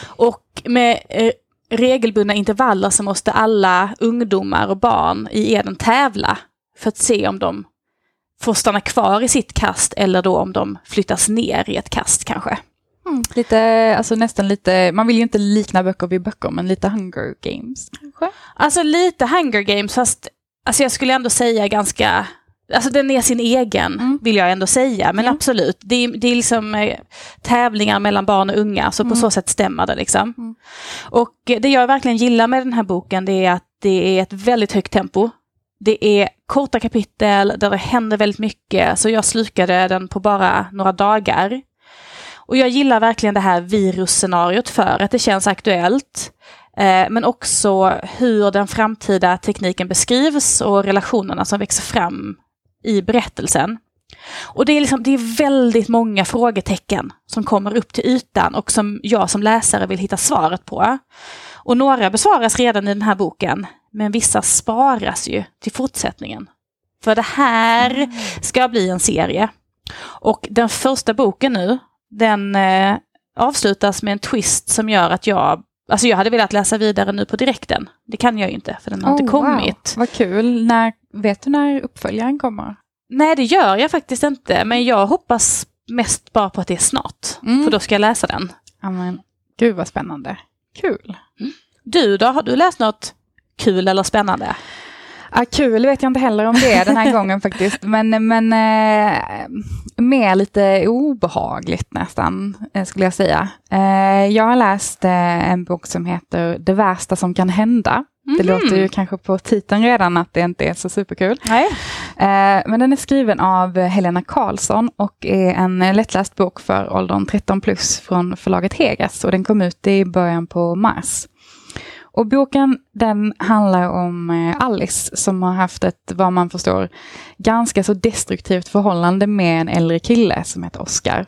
Och med eh, regelbundna intervaller så måste alla ungdomar och barn i Eden tävla för att se om de får stanna kvar i sitt kast eller då om de flyttas ner i ett kast kanske. Mm. Lite, alltså nästan lite, man vill ju inte likna böcker vid böcker, men lite Hunger Games kanske? Alltså lite Hunger Games, fast alltså jag skulle ändå säga ganska Alltså den är sin egen, mm. vill jag ändå säga. Men mm. absolut, det är, det är liksom eh, tävlingar mellan barn och unga, så på mm. så sätt stämmer det. Liksom. Mm. Och det jag verkligen gillar med den här boken, det är att det är ett väldigt högt tempo. Det är korta kapitel där det händer väldigt mycket, så jag slukade den på bara några dagar. Och jag gillar verkligen det här virusscenariot för att det känns aktuellt. Eh, men också hur den framtida tekniken beskrivs och relationerna som växer fram i berättelsen. Och det är, liksom, det är väldigt många frågetecken som kommer upp till ytan och som jag som läsare vill hitta svaret på. Och några besvaras redan i den här boken, men vissa sparas ju till fortsättningen. För det här mm. ska bli en serie. Och den första boken nu, den eh, avslutas med en twist som gör att jag Alltså jag hade velat läsa vidare nu på direkten. Det kan jag ju inte, för den har oh, inte kommit. Wow. Vad kul. När, vet du när uppföljaren kommer? Nej, det gör jag faktiskt inte. Men jag hoppas mest bara på att det är snart. Mm. För då ska jag läsa den. Amen. Gud vad spännande. Kul. Mm. Du då, har du läst något kul eller spännande? Ja, kul vet jag inte heller om det är den här gången faktiskt. Men, men eh, mer lite obehagligt nästan, eh, skulle jag säga. Eh, jag har läst eh, en bok som heter Det värsta som kan hända. Mm Det låter ju kanske på titeln redan att det inte är så superkul. Nej. Eh, men den är skriven av Helena Karlsson och är en lättläst bok för åldern 13 plus från förlaget Hegas och den kom ut i början på mars. Och boken den handlar om eh, Alice som har haft ett, vad man förstår, ganska så destruktivt förhållande med en äldre kille som heter Oscar.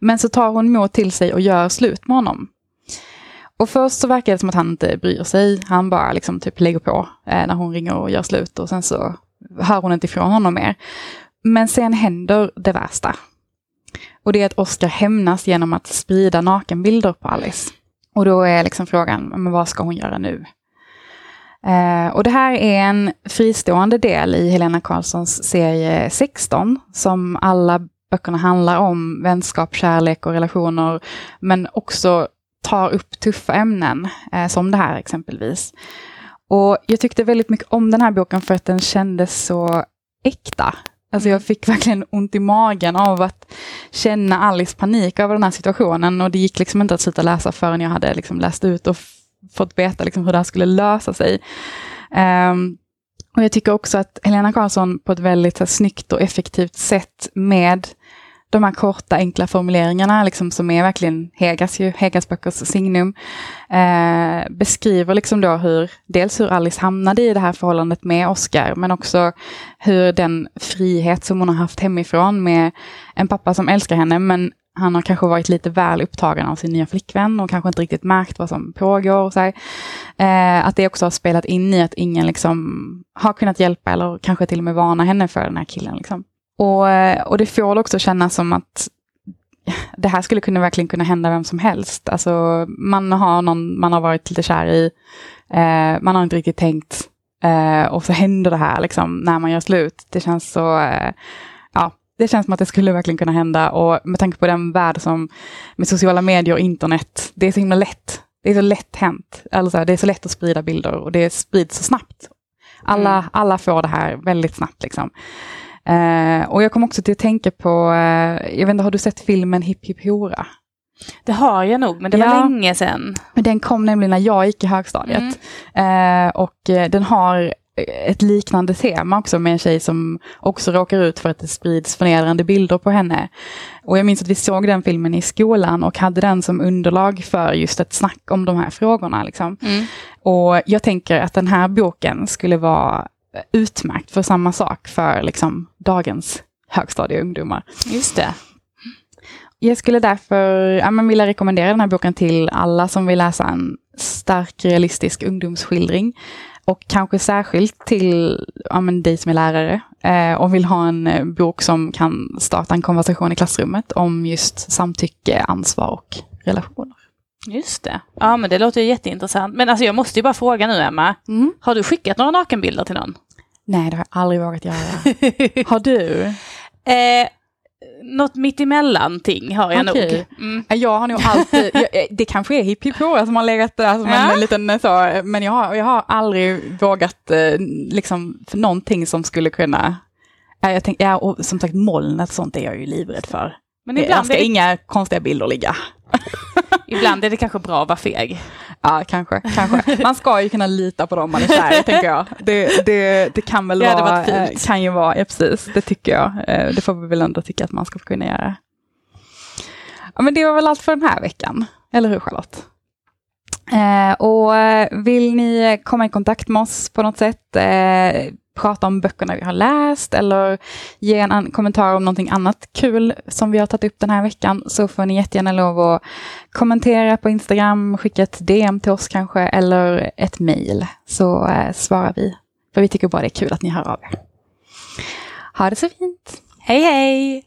Men så tar hon mod till sig och gör slut med honom. Och först så verkar det som att han inte bryr sig. Han bara liksom typ lägger på eh, när hon ringer och gör slut och sen så hör hon inte ifrån honom mer. Men sen händer det värsta. Och det är att Oscar hämnas genom att sprida nakenbilder på Alice. Och då är liksom frågan, men vad ska hon göra nu? Eh, och det här är en fristående del i Helena Karlssons serie 16, som alla böckerna handlar om vänskap, kärlek och relationer, men också tar upp tuffa ämnen, eh, som det här exempelvis. Och jag tyckte väldigt mycket om den här boken för att den kändes så äkta. Alltså jag fick verkligen ont i magen av att känna Alice panik över den här situationen och det gick liksom inte att sluta läsa förrän jag hade liksom läst ut och fått veta liksom hur det här skulle lösa sig. Um, och Jag tycker också att Helena Karlsson på ett väldigt här, snyggt och effektivt sätt med de här korta enkla formuleringarna, liksom, som är verkligen Hegas, ju, Hegas böckers signum, eh, beskriver liksom då hur, dels hur Alice hamnade i det här förhållandet med Oscar, men också hur den frihet som hon har haft hemifrån med en pappa som älskar henne, men han har kanske varit lite väl upptagen av sin nya flickvän och kanske inte riktigt märkt vad som pågår. Och så eh, att det också har spelat in i att ingen liksom har kunnat hjälpa eller kanske till och med varna henne för den här killen. Liksom. Och, eh, och det får också kännas som att det här skulle kunna verkligen kunna hända vem som helst. Alltså, man har någon man har varit lite kär i, eh, man har inte riktigt tänkt eh, och så händer det här liksom, när man gör slut. Det känns så, eh, ja, det känns som att det skulle verkligen kunna hända och med tanke på den värld som med sociala medier och internet, det är så himla lätt. Det är så lätt hänt. Alltså, det är så lätt att sprida bilder och det sprids så snabbt. Alla, mm. alla får det här väldigt snabbt. Liksom. Eh, och jag kom också till att tänka på, eh, jag vet inte, har du sett filmen Hipp Hipp Hora? Det har jag nog, men det var ja, länge sedan. Men den kom nämligen när jag gick i högstadiet. Mm. Eh, och eh, den har ett liknande tema också med en tjej som också råkar ut för att det sprids förnedrande bilder på henne. Och jag minns att vi såg den filmen i skolan och hade den som underlag för just ett snack om de här frågorna. Liksom. Mm. Och jag tänker att den här boken skulle vara utmärkt för samma sak för liksom, dagens högstadieungdomar. Just det. Jag skulle därför ja, men vilja rekommendera den här boken till alla som vill läsa en stark realistisk ungdomsskildring och kanske särskilt till ja, men dig som är lärare eh, och vill ha en eh, bok som kan starta en konversation i klassrummet om just samtycke, ansvar och relationer. Just det. Ja, men det låter ju jätteintressant. Men alltså jag måste ju bara fråga nu, Emma. Mm. Har du skickat några nakenbilder till någon? Nej, det har jag aldrig vågat göra. har du? Eh, något mittemellan-ting har jag Okej. nog. Mm. Jag har nog alltid, jag, eh, det kanske är hipp hipp hurra som har legat där som Ja. en liten eh, så, men jag har, jag har aldrig vågat eh, liksom för någonting som skulle kunna, ja, jag tänk, ja, och som sagt molnet sånt är jag ju livrädd för. Men ibland ska det, inga konstiga bilder ligga. ibland är det kanske bra att vara feg. Ja, kanske, kanske. Man ska ju kunna lita på dem man är kär i, tänker jag. Det, det, det kan väl Det hade vara, eh, kan ju vara, ja, precis, det tycker jag. Eh, Det får vi väl ändå tycka att man ska kunna göra. Ja, men det var väl allt för den här veckan, eller hur Charlotte? Eh, och eh, vill ni komma i kontakt med oss på något sätt, eh, prata om böckerna vi har läst eller ge en an- kommentar om någonting annat kul som vi har tagit upp den här veckan så får ni jättegärna lov att kommentera på Instagram, skicka ett DM till oss kanske eller ett mejl så eh, svarar vi. För vi tycker bara det är kul att ni hör av er. Ha det så fint! Hej hej!